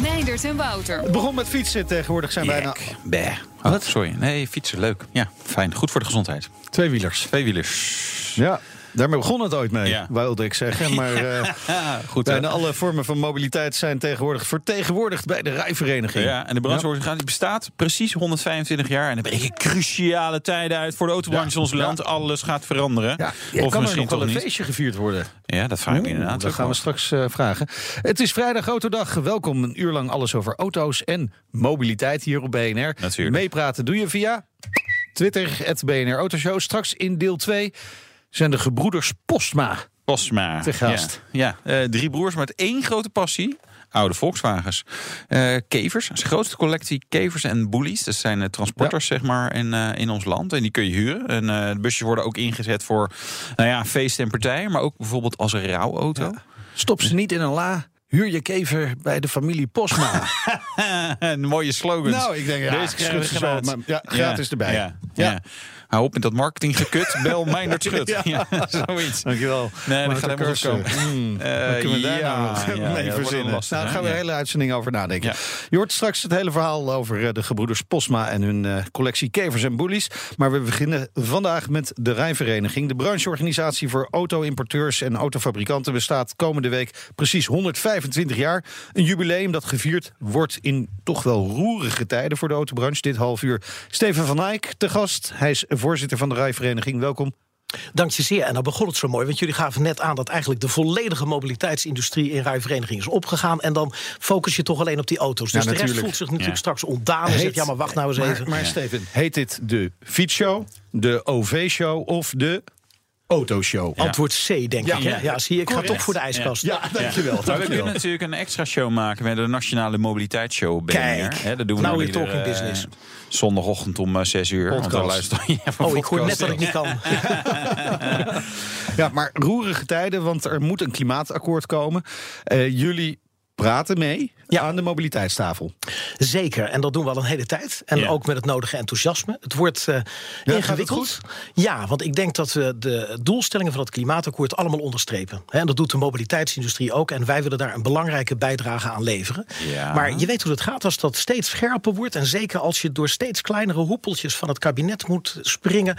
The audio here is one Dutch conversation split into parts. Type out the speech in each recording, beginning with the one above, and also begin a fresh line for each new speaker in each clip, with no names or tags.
Meindert en Wouter.
Het begon met fietsen. Tegenwoordig zijn bijna
Jek. Bah. Oh, sorry. Nee, fietsen, leuk. Ja, fijn. Goed voor de gezondheid.
tweewielers.
Tweewielers.
Ja, daarmee begon het ooit mee,
Ja.
wilde ik zeggen. Maar eh,
Goed, hè?
bijna alle vormen van mobiliteit zijn tegenwoordig vertegenwoordigd bij de rijvereniging.
Ja, en de brancheorganisatie bestaat precies 125 jaar. En er breken cruciale tijden uit voor de autobranche in ons land. Alles gaat veranderen. Of
kan er
misschien
nog wel een feestje gevierd worden?
Ja, dat vraag ik me inderdaad.
Dat gaan we straks eh, vragen. Het is vrijdag Autodag. Welkom een uur lang alles over auto's en mobiliteit hier op BNR.
Natuurlijk.
Meepraten doe je via Twitter, het BNR Autoshow. Straks in deel 2 zijn de gebroeders Postma.
Postma.
Te gast.
Ja, ja. Eh, drie broers met één grote passie. Oude Volkswagens. Eh, kevers. De grootste collectie kevers en bullies. Dat zijn eh, transporters, zeg maar, in, in ons land. En die kun je huren. En de busjes worden ook ingezet voor nou ja, feesten en partijen. Maar ook bijvoorbeeld als een rouwauto.
Stop ze niet in een la. Huur je kever bij de familie Postma.
een mooie slogans.
nou, ik denk, ja,
Deze
schud ze zo, maar ja, gratis erbij.
Ja,
Ja.
ja. Hou op met dat marketinggekut. Bel Meindert Schut.
Ja.
Ja. zoiets.
Dankjewel.
Nee, dat gaat helemaal komen.
Mm,
Eh,
kunnen we daar
ja,
nou mee verzinnen?
wel lastig,
nou, daar gaan we een hele uitzending over nadenken.
Ja.
Je hoort straks het hele verhaal over eh, de gebroeders Posma en hun eh, collectie kevers en bullies. Maar we beginnen vandaag met de Rijvereniging. De brancheorganisatie voor auto-importeurs en autofabrikanten bestaat komende week precies 125 jaar. Een jubileum dat gevierd wordt in toch wel roerige tijden voor de autobranche. Dit half uur Steven van Eyck te gast. Hij is voorzitter van de Rijvereniging. Welkom.
Dank je zeer. En dan begon het zo mooi, want jullie gaven net aan dat eigenlijk de volledige mobiliteitsindustrie in rijvereniging is opgegaan. En dan focus je toch alleen op die auto's.
Ja,
Dus de rest voelt zich natuurlijk
Ja.
straks ontdaan en zegt: ja, maar wacht nou eens
maar,
even.
Maar Steven, heet dit de fietsshow, de OV-show of de autoshow?
Antwoord C, denk ik. Hè?
Ja.
Ja, zie je, ik ga
Correct.
toch voor de ijskast.
Ja, dankjewel.
We
dankjewel.
kunnen natuurlijk een extra show maken met de Nationale Mobiliteitsshow.
Kijk,
Hè, dat doen we dan
we're talking business.
eh, Zondagochtend om eh, 6 uur. Want dan
Podcast.
luister je even
Oh, ik hoor net
podcast.
dat ik niet kan.
Ja, maar roerige tijden, want er moet een klimaatakkoord komen. Eh, jullie praten mee
Ja.
aan de mobiliteitstafel.
Zeker, en dat doen we al een hele tijd. En
Ja.
ook met het nodige enthousiasme. Het wordt eh, ingewikkeld. Ja, want ik denk dat we de doelstellingen van het klimaatakkoord allemaal onderstrepen. En dat doet de mobiliteitsindustrie ook. En wij willen daar een belangrijke bijdrage aan leveren.
Ja.
Maar je weet hoe het gaat als dat steeds scherper wordt. En zeker als je door steeds kleinere hoepeltjes van het kabinet moet springen.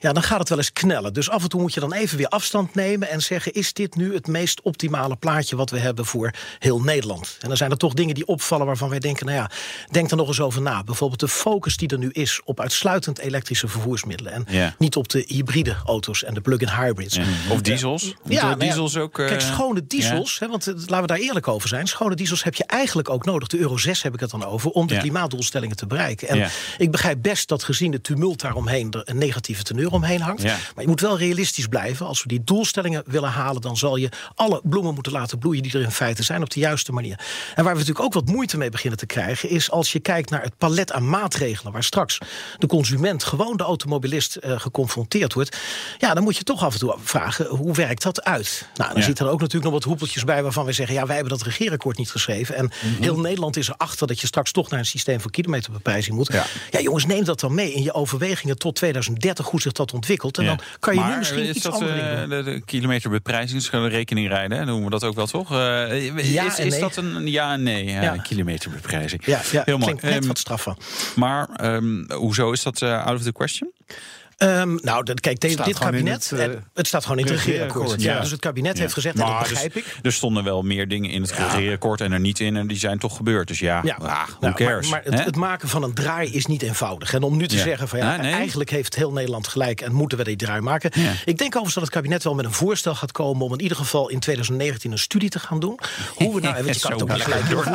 Ja, dan gaat het wel eens knellen. Dus af en toe moet je dan even weer afstand nemen en zeggen: is dit nu het meest optimale plaatje wat we hebben voor heel Nederland? En dan zijn er toch dingen die opvallen waarvan wij denken: nou ja, denk er nog eens over na. Bijvoorbeeld de focus die er nu is op uitsluitend elektrische vervoersmiddelen. En
Ja.
niet op de hybride auto's en de plug-in hybrids.
Ja. Of diesels.
Ja, nou ja,
diesels ook... eh,
Kijk, schone diesels, hè, want eh, laten we daar eerlijk over zijn. Schone diesels heb je eigenlijk ook nodig. De Euro 6 heb ik het dan over, om de klimaatdoelstellingen te bereiken. En ik begrijp best dat gezien de tumult daaromheen er een negatieve teneur omheen hangt. Maar je moet wel realistisch blijven. Als we die doelstellingen willen halen, dan zal je alle bloemen moeten laten bloeien die er in feite zijn op de juiste manier. En waar we natuurlijk ook wat moeite mee beginnen te krijgen, is als je kijkt naar het palet aan maatregelen waar straks de consument, gewoon de automobilist, eh, geconfronteerd wordt. Ja, dan moet je toch af en toe vragen, hoe werkt dat uit? Nou, dan
Ja.
zit er ook natuurlijk nog wat hoepeltjes bij waarvan we zeggen, ja, wij hebben dat regeerakkoord niet geschreven. En
Mhm.
heel Nederland is erachter dat je straks toch naar een systeem van kilometerbeprijzing moet.
Ja.
Ja. jongens, neem dat dan mee in je overwegingen tot 2030, hoe zich dat ontwikkelt. En dan kan je
maar
nu misschien
is
iets
dat,
andere
eh,
doen.
de, de kilometerbeprijzingsrekening rijden, hè? noemen we dat ook wel toch?
Ja
is
en
is
nee.
dat een ja en nee? Ja. Kilometerbeprijzing.
Ja, ja
Heel mooi.
klinkt net
Ehm,
wat straffer.
maar ehm, hoezo is dat eh, out of the question?
Ehm, nou, dat- kijk, dit, kabinet,
het, eh,
het, staat gewoon in het regeerakkoord. Ja.
ja.
Dus het kabinet heeft gezegd, en dat begrijp
dus-
ik.
Er stonden wel meer dingen in het regeerakkoord en er niet in. En die zijn toch gebeurd. Dus ja,
Ja,
ah, who
nou,
cares?
Maar, maar het, het maken van een draai is niet eenvoudig. En om nu te
Ja.
zeggen van ja,
nee?
eigenlijk heeft heel Nederland gelijk en moeten we die draai maken.
Ja.
Ik denk overigens dat het kabinet wel met een voorstel gaat komen om in ieder geval in 2019 een studie te gaan doen. Hoe we nou, je, kan ook niet gelijk doen.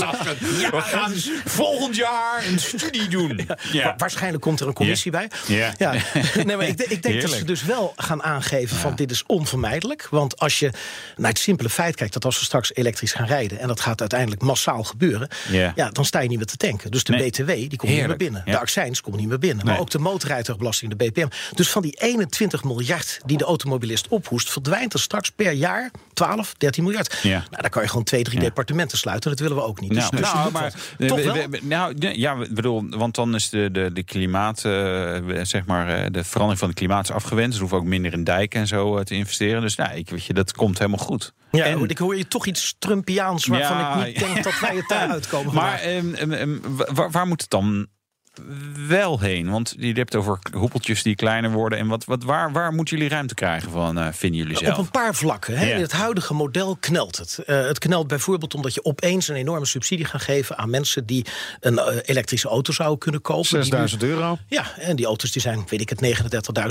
We gaan volgend jaar een studie doen.
Wa- Waarschijnlijk komt er een commissie bij.
Ja.
Nee, maar ik, denk- ik denk dat ze dus wel gaan aangeven van dit is onvermijdelijk. Want als je naar het simpele feit kijkt dat als we straks elektrisch gaan rijden... en dat gaat uiteindelijk massaal gebeuren...
Ja.
Dan sta je niet meer te tanken. Dus de
Nee.
BTW die komt niet meer binnen. De accijns komt niet meer binnen. Maar ook de motorrijtuigbelasting, de BPM. Dus van die 21 miljard die de automobilist ophoest... verdwijnt er straks per jaar 12, 13 miljard.
Ja.
Nou, dan kan je gewoon twee, drie
Ja.
departementen sluiten. Dat willen we ook niet. Dus,
Nou,
dus je
nou, maar
Toch
we-
wel?
we- we- nou, ja, ik bedoel, want dan is de, de, de klimaat, eh, zeg maar, eh, de verandering van het klimaat is afgewend. We hoeven ook minder in dijken en zo eh, te investeren. Dus nou, ik weet je, dat komt helemaal goed.
Ja,
En-
ik hoor je toch iets Trumpiaans waarvan
Ja,
ik niet denk dat wij het uitkomen.
Maar ehm, ehm, ehm, wa- waar, waar moet het dan wel heen? Want je hebt over hoepeltjes die kleiner worden. En wat, wat, waar, waar moeten jullie ruimte krijgen van, eh, vinden jullie zelf?
Op een paar vlakken. Hè.
Ja.
In het huidige model knelt het. Eh, het knelt bijvoorbeeld omdat je opeens een enorme subsidie gaat geven aan mensen die een eh, elektrische auto zouden kunnen kopen. Die nu-
6000 euro.
Ja, en die auto's die zijn, weet ik het,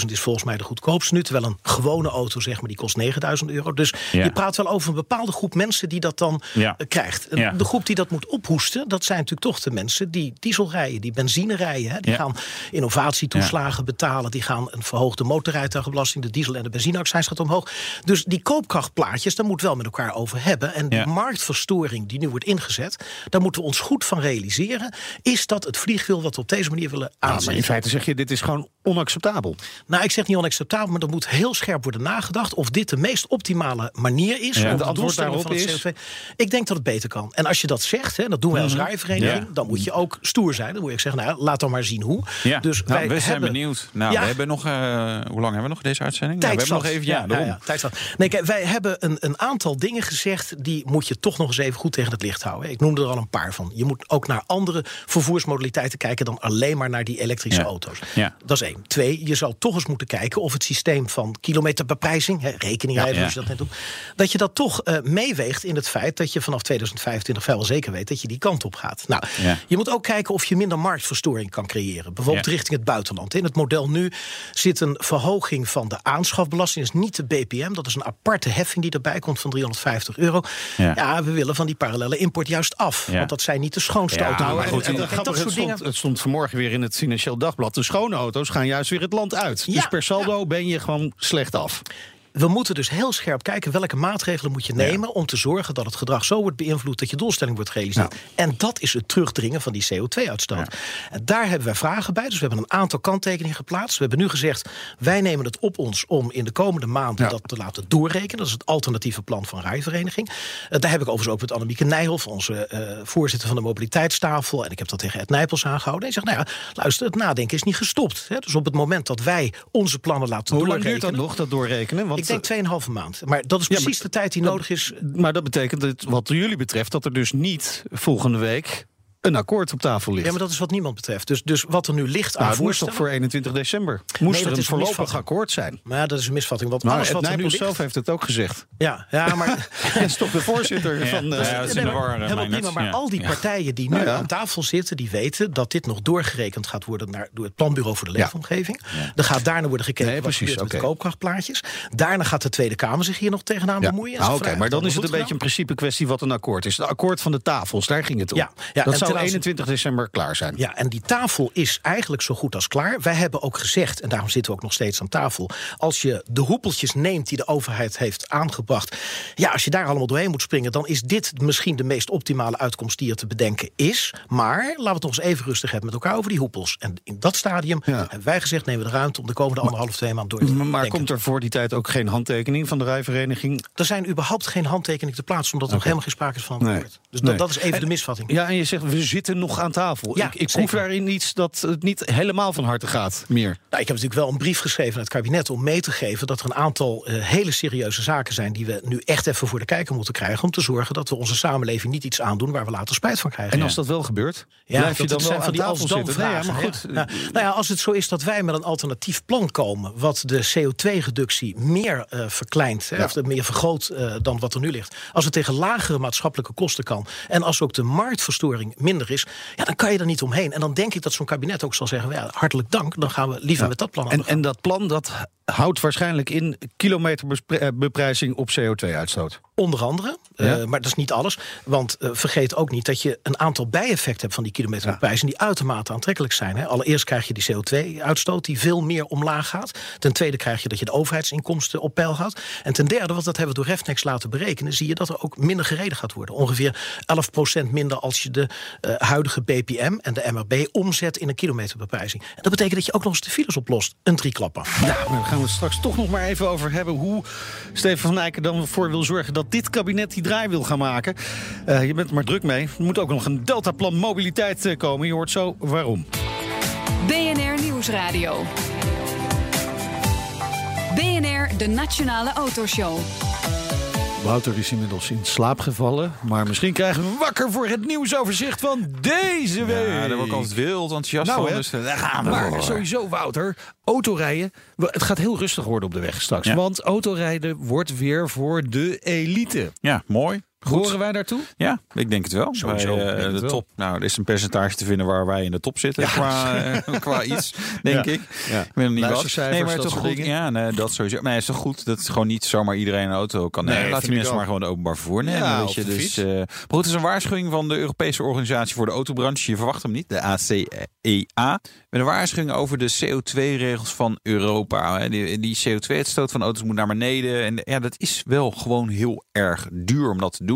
39.000 is volgens mij de goedkoopste nu. Terwijl een gewone auto, zeg maar, die kost 9.000 euro. Dus
Ja.
je praat wel over een bepaalde groep mensen die dat dan
Ja.
krijgt. De groep die dat moet ophoesten, dat zijn natuurlijk toch de mensen die diesel rijden, die benzine Hè. Die
Ja.
gaan innovatietoeslagen betalen, die gaan een verhoogde motorrijtuigenbelasting, de diesel- en de benzineaccijns gaat omhoog. Dus die koopkrachtplaatjes, daar moeten we wel met elkaar over hebben. En die marktverstoring die nu wordt ingezet, daar moeten we ons goed van realiseren. Is dat het vliegwiel wat we op deze manier willen aanzetten?
in feite zeg je, dit is gewoon onacceptabel.
Nou, ik zeg niet onacceptabel, maar er moet heel scherp worden nagedacht of dit de meest optimale manier is.
Ja.
om
En
de
de
antwoord
doelstellingen van
daarop
het CO2. Ik denk dat het beter kan. En als je dat zegt, hè, dat doen wij als rijvereniging,
Ja.
dan moet je ook stoer zijn. Dan moet ook zeggen, nou, laat dan maar zien hoe.
Ja,
Dus
nou,
wij
we zijn
hebben
benieuwd. Nou,
Ja.
we hebben nog, eh, hoe lang hebben we nog deze uitzending? Nou, we hebben nog even, ja,
tijd zat. Nee, kijk, wij hebben een, een aantal dingen gezegd... die moet je toch nog eens even goed tegen het licht houden. Ik noemde er al een paar van. Je moet ook naar andere vervoersmodaliteiten kijken... dan alleen maar naar die elektrische
Ja.
auto's.
Ja.
Dat is Twee, je zou toch eens moeten kijken of het systeem van kilometerbeprijzing... Hè, rekening rijden,
Ja,
dat net dat je dat toch eh, meeweegt in het feit dat je vanaf 2025 vrijwel zeker weet... dat je die kant op gaat. Nou,
Ja.
je moet ook kijken of je minder marktverstoring kan creëren. Bijvoorbeeld richting het buitenland. In het model nu zit een verhoging van de aanschafbelasting. Dat is niet de BPM, dat is een aparte heffing die erbij komt van 350 euro.
Ja.
We willen van die parallele import juist af. Want dat zijn niet de schoonste auto's.
nou,
Maar
goed,
en-
en-
dat soort
stond,
dingen.
het stond vanmorgen weer in het Financieel Dagblad. De schone auto's gaan juist weer het land uit.
Ja,
dus per saldo ben je gewoon slecht af.
We moeten dus heel scherp kijken welke maatregelen moet je nemen om te zorgen dat het gedrag zo wordt beïnvloed dat je doelstelling wordt gerealiseerd. En dat is het terugdringen van die CO2-uitstoot. En daar hebben wij vragen bij. Dus we hebben een aantal kanttekeningen geplaatst. We hebben nu gezegd, wij nemen het op ons om in de komende maanden dat te laten doorrekenen. Dat is het alternatieve plan van Rijvereniging. Eh, daar heb ik overigens ook met Annemieke Nijhoff, onze eh, voorzitter van de mobiliteitstafel. En ik heb dat tegen Ed Nijpels aangehouden. En zegt, nou ja, luister, het nadenken is niet gestopt. Hè. Dus op het moment dat wij onze plannen laten
Hoe lang
doorrekenen...
duurt dat nog, dat doorrekenen? Want,
Ik denk 2,5 maand. Maar dat is
Ja, maar-
precies de tijd die nodig is.
Maar dat betekent, dat, wat jullie betreft, dat er dus niet volgende week een akkoord op tafel ligt.
Ja, maar dat is wat niemand betreft. Dus, dus wat er nu ligt aan
nou, het moest toch voor 21 december? Moest er een voorlopig akkoord zijn?
Maar ja, dat is een misvatting. Want
Nou,
alles
het
wat er nu ligt...
zelf heeft het ook gezegd.
Ja, ja, maar...
Hij is toch de voorzitter van... eh,
Ja, dat is in de
maar
war, eh,
helemaal prima, maar
Ja.
al die partijen die nu
ja.
aan tafel zitten... die weten dat dit nog doorgerekend gaat worden... Naar, door het Planbureau voor de Leefomgeving. Er gaat daarna worden gekeken
Nee,
wat
precies,
gebeurt met koopkrachtplaatjes. Daarna gaat de Tweede Kamer zich hier nog tegenaan bemoeien. En
Nou, Oké, maar dan is het een beetje een principe kwestie wat een akkoord is. Het akkoord van de tafels, daar ging het om.
Ja, ja,
dat
en
zou
ten aanzien-
21 december klaar zijn.
Ja, en die tafel is eigenlijk zo goed als klaar. Wij hebben ook gezegd, en daarom zitten we ook nog steeds aan tafel... als je de hoepeltjes neemt die de overheid heeft aangebracht... ja, als je daar allemaal doorheen moet springen... dan is dit misschien de meest optimale uitkomst die er te bedenken is. Maar laten we het nog eens even rustig hebben met elkaar over die hoepels. En in dat stadium
Ja.
hebben wij gezegd... nemen we de ruimte om de komende anderhalf, twee maanden door te
Maar, maar komt er voor die tijd ook geen handtekening van de rijvereniging?
Er zijn überhaupt geen handtekeningen te plaatsen... omdat er nog helemaal geen sprake is van een
Nee.
Dus
Nee.
dat, dat is even
En-
de misvatting.
Ja, en je zegt, we zitten nog aan tafel.
Ja,
ik ik proef daarin iets dat het niet helemaal van harte gaat meer.
Nou, ik heb natuurlijk wel een brief geschreven aan het kabinet om mee te geven dat er een aantal eh, hele serieuze zaken zijn die we nu echt even voor de kijker moeten krijgen. Om te zorgen dat we onze samenleving niet iets aandoen waar we later spijt van krijgen.
En als dat wel gebeurt,
Ja,
blijf je dan wel aan
van die
tafel zitten? Nee, maar goed.
Ja. Nou ja, als het zo is dat wij met een alternatief plan komen... wat de CO2-reductie meer eh, verkleint, hè, of meer vergroot eh, dan wat er nu ligt... als het tegen lagere maatschappelijke kosten kan... en als ook de marktverstoring minder is... ja, dan kan je er niet omheen. En dan denk ik dat zo'n kabinet ook zal zeggen... Ja, hartelijk dank, dan gaan we liever met dat plan
En, en dat plan, dat houdt waarschijnlijk in kilometerbeprijzing op CO2-uitstoot.
Onder andere,
Ja?
eh, maar dat is niet alles. Want eh, vergeet ook niet dat je een aantal bijeffecten hebt van die kilometerprijzen die uitermate aantrekkelijk zijn. Hè. Allereerst krijg je die CO2-uitstoot die veel meer omlaag gaat. Ten tweede krijg je dat je de overheidsinkomsten op peil houdt. En ten derde, want dat hebben we door Refnex laten berekenen, zie je dat er ook minder gereden gaat worden. Ongeveer 11% minder als je de eh, huidige BPM en de MRB omzet in een kilometerbeprijzing. En dat betekent dat je ook nog eens de files oplost. Een drieklapper.
Nou, daar gaan we het straks toch nog maar even over hebben... hoe Steven van Eyck dan voor wil zorgen dat dit kabinet die draai wil gaan maken. Eh, je bent er maar druk mee. Er moet ook nog een deltaplan mobiliteit eh, komen. Je hoort zo waarom.
BNR Nieuwsradio. BNR, de Nationale Autoshow.
Wouter is inmiddels in slaap gevallen. Maar misschien krijgen we wakker voor het nieuwsoverzicht van deze week.
Ja, daar word ik altijd wild enthousiast
Nou,
van. Dus eh, daar gaan we
Maar sowieso, Wouter, autorijden. Het gaat heel rustig worden op de weg straks.
Ja.
Want autorijden wordt weer voor de elite.
Ja, mooi. Goed.
Horen wij daartoe?
Ja, ik denk het wel.
Sowieso,
Bij, eh,
het
de
wel.
top. Nou, er is een percentage te vinden waar wij in de top zitten qua, eh, qua iets, denk
Ja.
ik.
Ja.
Ik weet nog niet wat. Nee, maar het
dat
toch goed.
dingen.
Ja, nee, dat sowieso. Maar het is toch goed dat gewoon niet zomaar iedereen een auto kan nemen.
Nee,
Laat die mensen maar gewoon de openbaar vervoer nemen.
Ja,
weet je. Dus, eh, maar goed, het is een waarschuwing van de Europese Organisatie voor de Autobranche. Je verwacht hem niet, de ACEA. Met een waarschuwing over de CO2-regels van Europa. hè. Die, die CO2-uitstoot van auto's moet naar beneden. En ja, dat is wel gewoon heel erg duur om dat te doen.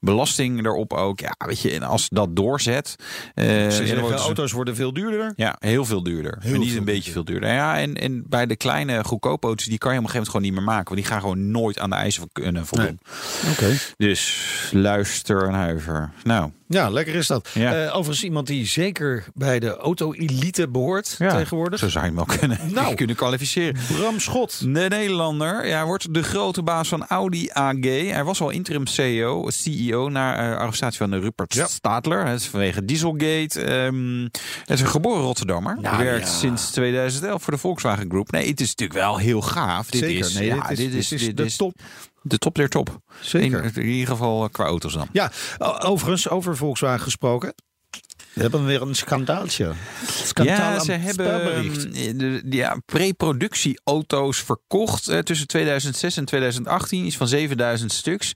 Belasting erop ook. Ja, weet je, en als dat doorzet.
Ze zeggen,
ze-
auto's worden veel duurder.
ja, heel veel duurder. maar niet
veel
een beetje veel duurder. Ja, en, en bij de kleine goedkope auto's, die kan je op een gegeven moment gewoon niet meer maken. Want die gaan gewoon nooit aan de eisen kunnen voldoen.
Oké.
Dus luister en huiver. Nou,
Ja, lekker is dat.
Ja.
Eh, overigens iemand die zeker bij de auto-elite behoort tegenwoordig.
zo zou je hem wel kunnen,
Nou.
kunnen kwalificeren.
Bram Schot.
De Nederlander ja, wordt de grote baas van Audi AG. Hij was al interim CEO, CEO na eh, arrestatie van Rupert
Ja.
Stadler. Het is vanwege Dieselgate. Ehm het is een geboren Rotterdammer.
Nou,
Hij werkt sinds 2011 voor de Volkswagen Groep. Nee, het is natuurlijk wel heel gaaf. Dit
Zeker.
is,
nee,
ja,
dit is, dit is,
dit
de top.
De top der top.
Zeker.
In, in ieder geval eh, qua auto's dan.
Ja, overigens, over Volkswagen gesproken. We hebben weer een schandaaltje. Schandaal
Ja, ze hebben ehm, ja, pre-productieauto's verkocht eh, tussen 2006 en 2018. Iets van 7000 stuks.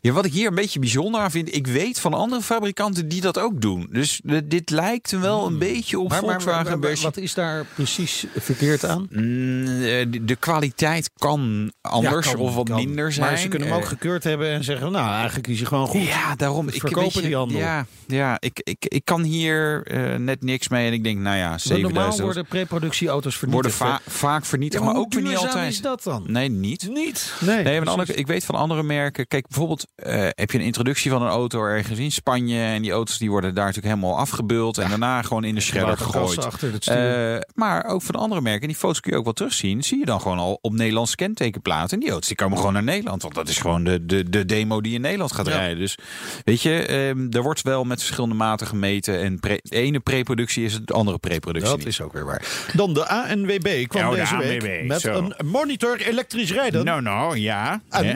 Ja, wat ik hier een beetje bijzonder aan vind. Ik weet van andere fabrikanten die dat ook doen. Dus dit lijkt wel een beetje op
Hmm. Maar,
Volkswagen.
maar- wat is daar precies verkeerd aan?
Mm, eh, de, de kwaliteit kan anders
Ja, kan-
of wat
kan.
minder zijn.
Maar ze kunnen hem ook
Eh,
gekeurd hebben en zeggen... nou, eigenlijk kies je gewoon goed.
Ja, daarom. Ik
verkopen
weet je,
die handel.
Ja, ja ik, ik, ik kan hier eh, net niks mee. En ik denk, nou ja,
Want normaal
7000
worden preproductieauto's
worden
vernietigd.
va- vaak vernietigd,
Ja,
maar ook weer niet altijd.
is dat dan?
Nee, niet.
Niet. Nee,
Nee, maar andere, ik weet van andere merken. Kijk, bijvoorbeeld eh, heb je een introductie van een auto ergens in Spanje. En die auto's die worden daar natuurlijk helemaal afgebuld. En daarna gewoon in de shredder gegooid.
achter het stuur.
Eh, maar ook van andere merken, die foto's kun je ook wel terugzien. Zie je dan gewoon al op Nederlands kentekenplaten. En die auto's die komen gewoon naar Nederland. Want dat is gewoon de, de, de demo die in Nederland gaat
Ja.
rijden. Dus weet je, ehm, er wordt wel met verschillende maten gemeten. En pre- de ene preproductie is het andere preproductie.
Dat
niet.
is ook weer waar. Dan de ANWB kwam
de
deze week
ANWB,
met
zo.
een monitor elektrisch rijden.
Nou, nou, ja.
En?
Hè?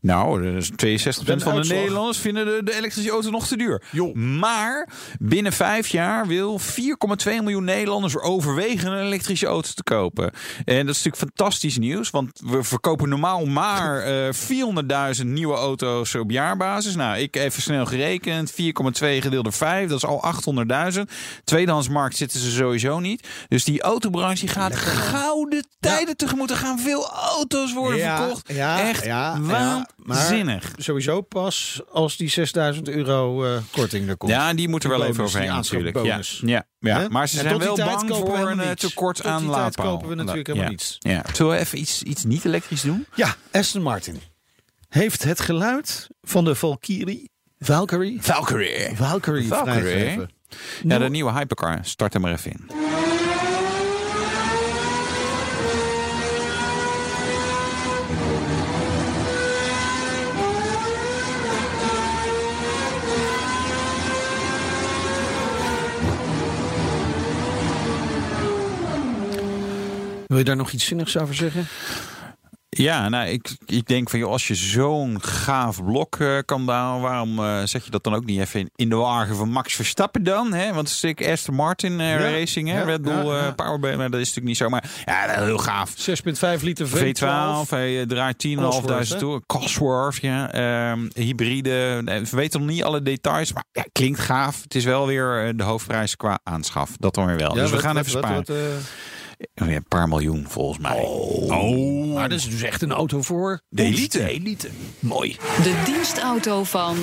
Nou, dus 62%
Een
van de. Nederlanders vinden de, de elektrische auto nog te duur. Maar binnen vijf jaar wil 4,2 miljoen Nederlanders overwegen een elektrische auto te kopen. En dat is natuurlijk fantastisch nieuws, want we verkopen normaal maar eh 400.000 nieuwe auto's op jaarbasis. Nou, ik even snel gerekend, 4,2 gedeeld door 5, dat is al 800.000. Tweedehandsmarkt zitten ze sowieso niet. Dus die autobranche gaat gouden tijden tegemoet. Er gaan veel auto's worden
Ja,
verkocht.
ja,
Echt
ja, ja, maar-
waanzinnig.
Sowieso pas als die 6000 euro eh, korting er komt.
Ja, die moeten er wel even overheen natuurlijk. Ja, ja, maar ze
En
zijn wel bang
we
voor een eh, tekort
Tot
aan laadpaal.
kopen we natuurlijk helemaal niets.
Ja. Zullen we even iets, iets niet elektrisch doen?
Ja, Aston Martin heeft het geluid van de Valkyrie... Valkyrie?
Valkyrie.
Valkyrie,
Valkyrie. Ja, de nieuwe hypercar. Start hem maar even in.
Wil je daar nog iets zinnigs over zeggen?
Ja, nou, ik, ik denk van, joh, als je zo'n gaaf blok eh, kan bouwen, waarom eh, zet je dat dan ook niet even in, in de wagen van Max Verstappen dan? Hè? Want natuurlijk Aston Martin eh,
Ja,
Racing, hè?
ja,
Red Bull
ja, ja.
Power, maar dat is natuurlijk niet zo. Maar ja, dat is heel gaaf.
6,5 liter V12.
V12, hij draait 10.500
Cosworth, hè?
toe. Cosworth, ja. Ehm, hybride. We weten nog niet alle details, maar ja, klinkt gaaf. Het is wel weer de hoofdprijs qua aanschaf. Dat dan weer wel. Dus we
wat-
gaan
wat-
even sparen.
wat,
een paar miljoen volgens mij.
Oh, maar dat is dus echt een auto voor
De elite.
De elite. Mooi.
De dienstauto van...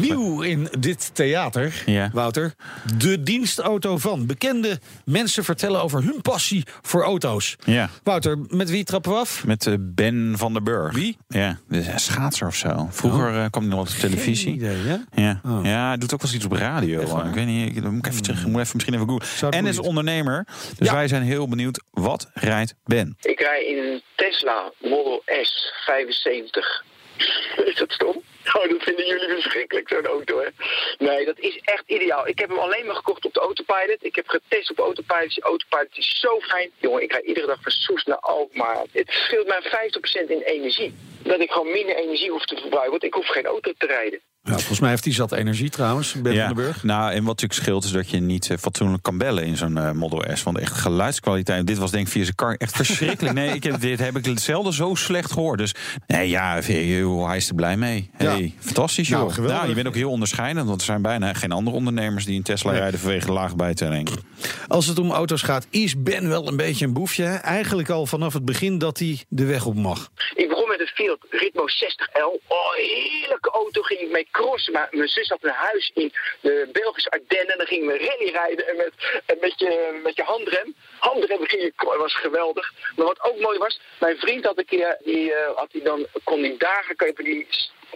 Nieuw in dit theater,
Ja.
Wouter. De dienstauto van. Bekende mensen vertellen over hun passie voor auto's.
Ja.
Wouter, met wie trappen we af?
Met eh, Ben van der Burg.
Wie?
Ja, dus een schaatser of zo. Vroeger eh, kwam hij nog op de televisie.
idee, ja?
Ja.
Oh.
ja, hij doet ook wel eens iets op radio. Ik weet niet, ik moet ik even terug. Ik moet even misschien even googlen. En is ondernemer. Dus
Ja.
wij zijn heel benieuwd. Wat rijdt Ben?
Ik rij in een Tesla Model S 75. Is dat stom? Oh, dat vinden jullie verschrikkelijk, zo'n auto, hè? Nee, dat is echt ideaal. Ik heb hem alleen maar gekocht op de Autopilot. Ik heb getest op Autopilot. Autopilot is zo fijn. Jongen, ik rijd iedere dag van Soest naar Alkmaar. Het scheelt mij 50% in energie. Dat ik gewoon minder energie hoef te verbruiken, want ik hoef geen auto te rijden.
Ja, volgens mij heeft hij zat energie trouwens, Ben van den Burg.
Nou, en wat natuurlijk scheelt is dat je niet eh, fatsoenlijk kan bellen in zo'n eh, Model S. Want echt geluidskwaliteit. Dit was denk ik via zijn kar echt verschrikkelijk. Nee, ik heb, dit heb ik zelden zo slecht gehoord. Dus nee, ja, joh, hij is er blij mee. Hey,
Ja.
Fantastisch, joh.
Nou, geweldig.
je bent ook heel onderscheidend. Want er zijn bijna geen andere ondernemers die een Tesla
Nee.
rijden vanwege de lage bijtelling.
Als het om auto's gaat, is Ben wel een beetje een boefje. hè? Eigenlijk al vanaf het begin dat hij de weg op mag.
Ik Fiat Ritmo 60L. Oh, heerlijke auto. Ging ik mee crossen. Maar mijn zus had een huis in de Belgische Ardennen. Dan gingen we rally rijden en met, en met, je, met je handrem. Handrem ging je, was geweldig. Maar wat ook mooi was, mijn vriend had een keer, die, eh, had hij dan, kon die dagen kopen die,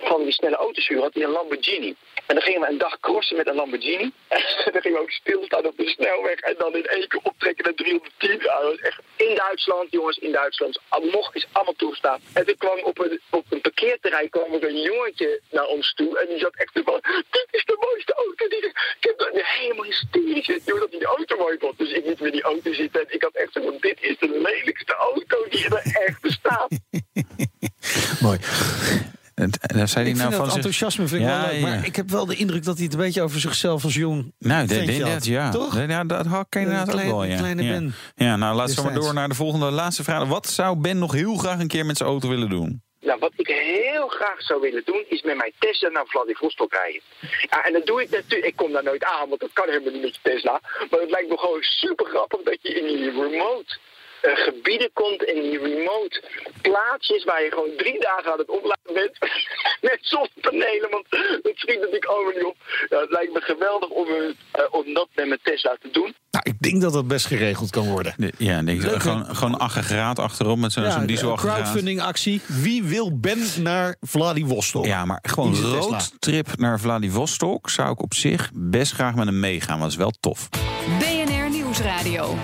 van die snelle auto's huren, had hij een Lamborghini. En dan gingen we een dag crossen met een Lamborghini. En dan gingen we ook stilstaan op de snelweg. En dan in één keer optrekken naar 310. Ja, dat was echt in Duitsland, jongens, in Duitsland. Nog is allemaal toestaan. En toen kwam op een, op een parkeerterrein kwam er een jongetje naar ons toe. En die zat echt van, dit is de mooiste auto. Die ik ik heb dat helemaal hysterisch dat hij die auto mooi vond. Dus ik niet meer die auto zitten. En ik had echt zo van, dit is de lelijkste auto die er echt bestaat.
Mooi.
En, zei hij
Ik
nou
vind
van
dat enthousiasme vind ik
Ja,
wel leuk.
ja.
Maar ik heb wel de indruk dat hij het een beetje over zichzelf als jong
Nou, dat, ja.
Toch?
Ja, dat had ik inderdaad wel, ja.
kleine
ja.
Ben.
Ja, nou, laten we maar door naar de volgende laatste vraag. Wat zou Ben nog heel graag een keer met zijn auto willen doen?
Nou, wat ik heel graag zou willen doen, is met mijn Tesla naar Vladivostok rijden. Ja, en dat doe ik natuurlijk. Ik kom daar nooit aan, want dat kan helemaal niet met je Tesla. Maar het lijkt me gewoon super grappig dat je in die remote eh, gebieden komt, in die remote plaatsjes waar je gewoon drie dagen aan het opladen bent. met zonnepanelen, want dat schiet natuurlijk allemaal niet op. Ja, het lijkt me geweldig om, eh, eh, om dat met mijn Tesla te doen.
Nou, ik denk dat dat best geregeld kan worden.
De- ja, denk ik, gewoon, gewoon een aggregaat achterop met zo'n
Ja,
zo'n
een
dieselaggregaat.
crowdfunding actie. Wie wil Ben naar Vladivostok?
Ja, maar gewoon
Tesla.
roadtrip naar Vladivostok zou ik op zich best graag met hem meegaan. Want dat is wel tof.
BNR Nieuwsradio.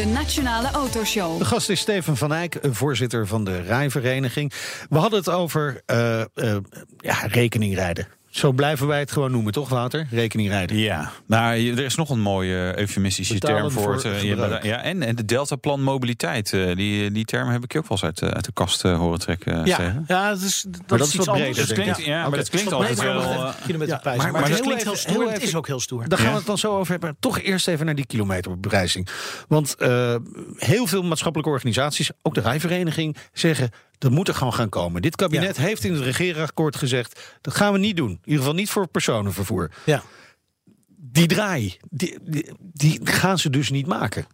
De Nationale Autoshow.
De gast is Steven van Eyck, voorzitter van de Rijvereniging. We hadden het over eh, eh, ja, rekeningrijden. Zo blijven wij het gewoon noemen, toch Wouter? Rekeningrijden.
Ja, nou, er is nog een mooie eufemistische
Betalen
term voor.
voor
het, eh,
gebruik.
ja, en, en de deltaplan mobiliteit. eh, die, die term heb ik je ook wel eens uit, eh, uit de kast horen trekken.
Ja, ja dat is, dat
dat
is
is
iets
wat
anders.
Dat klinkt, ja, maar dat klinkt altijd wel...
kilometerprijs.
Ja,
maar,
maar-
maar,
maar
het klinkt
heel even-
stoer. Het is ook heel stoer.
Daar gaan we het dan zo over hebben. Toch eerst even naar die kilometerprijzing. Want eh, heel veel maatschappelijke organisaties, ook de Rijvereniging, zeggen... dat moet er gewoon gaan komen. Dit kabinet heeft in het regeerakkoord gezegd... dat gaan we niet doen. In ieder geval niet voor personenvervoer.
Ja.
Die draai, die, die, die gaan ze dus niet maken.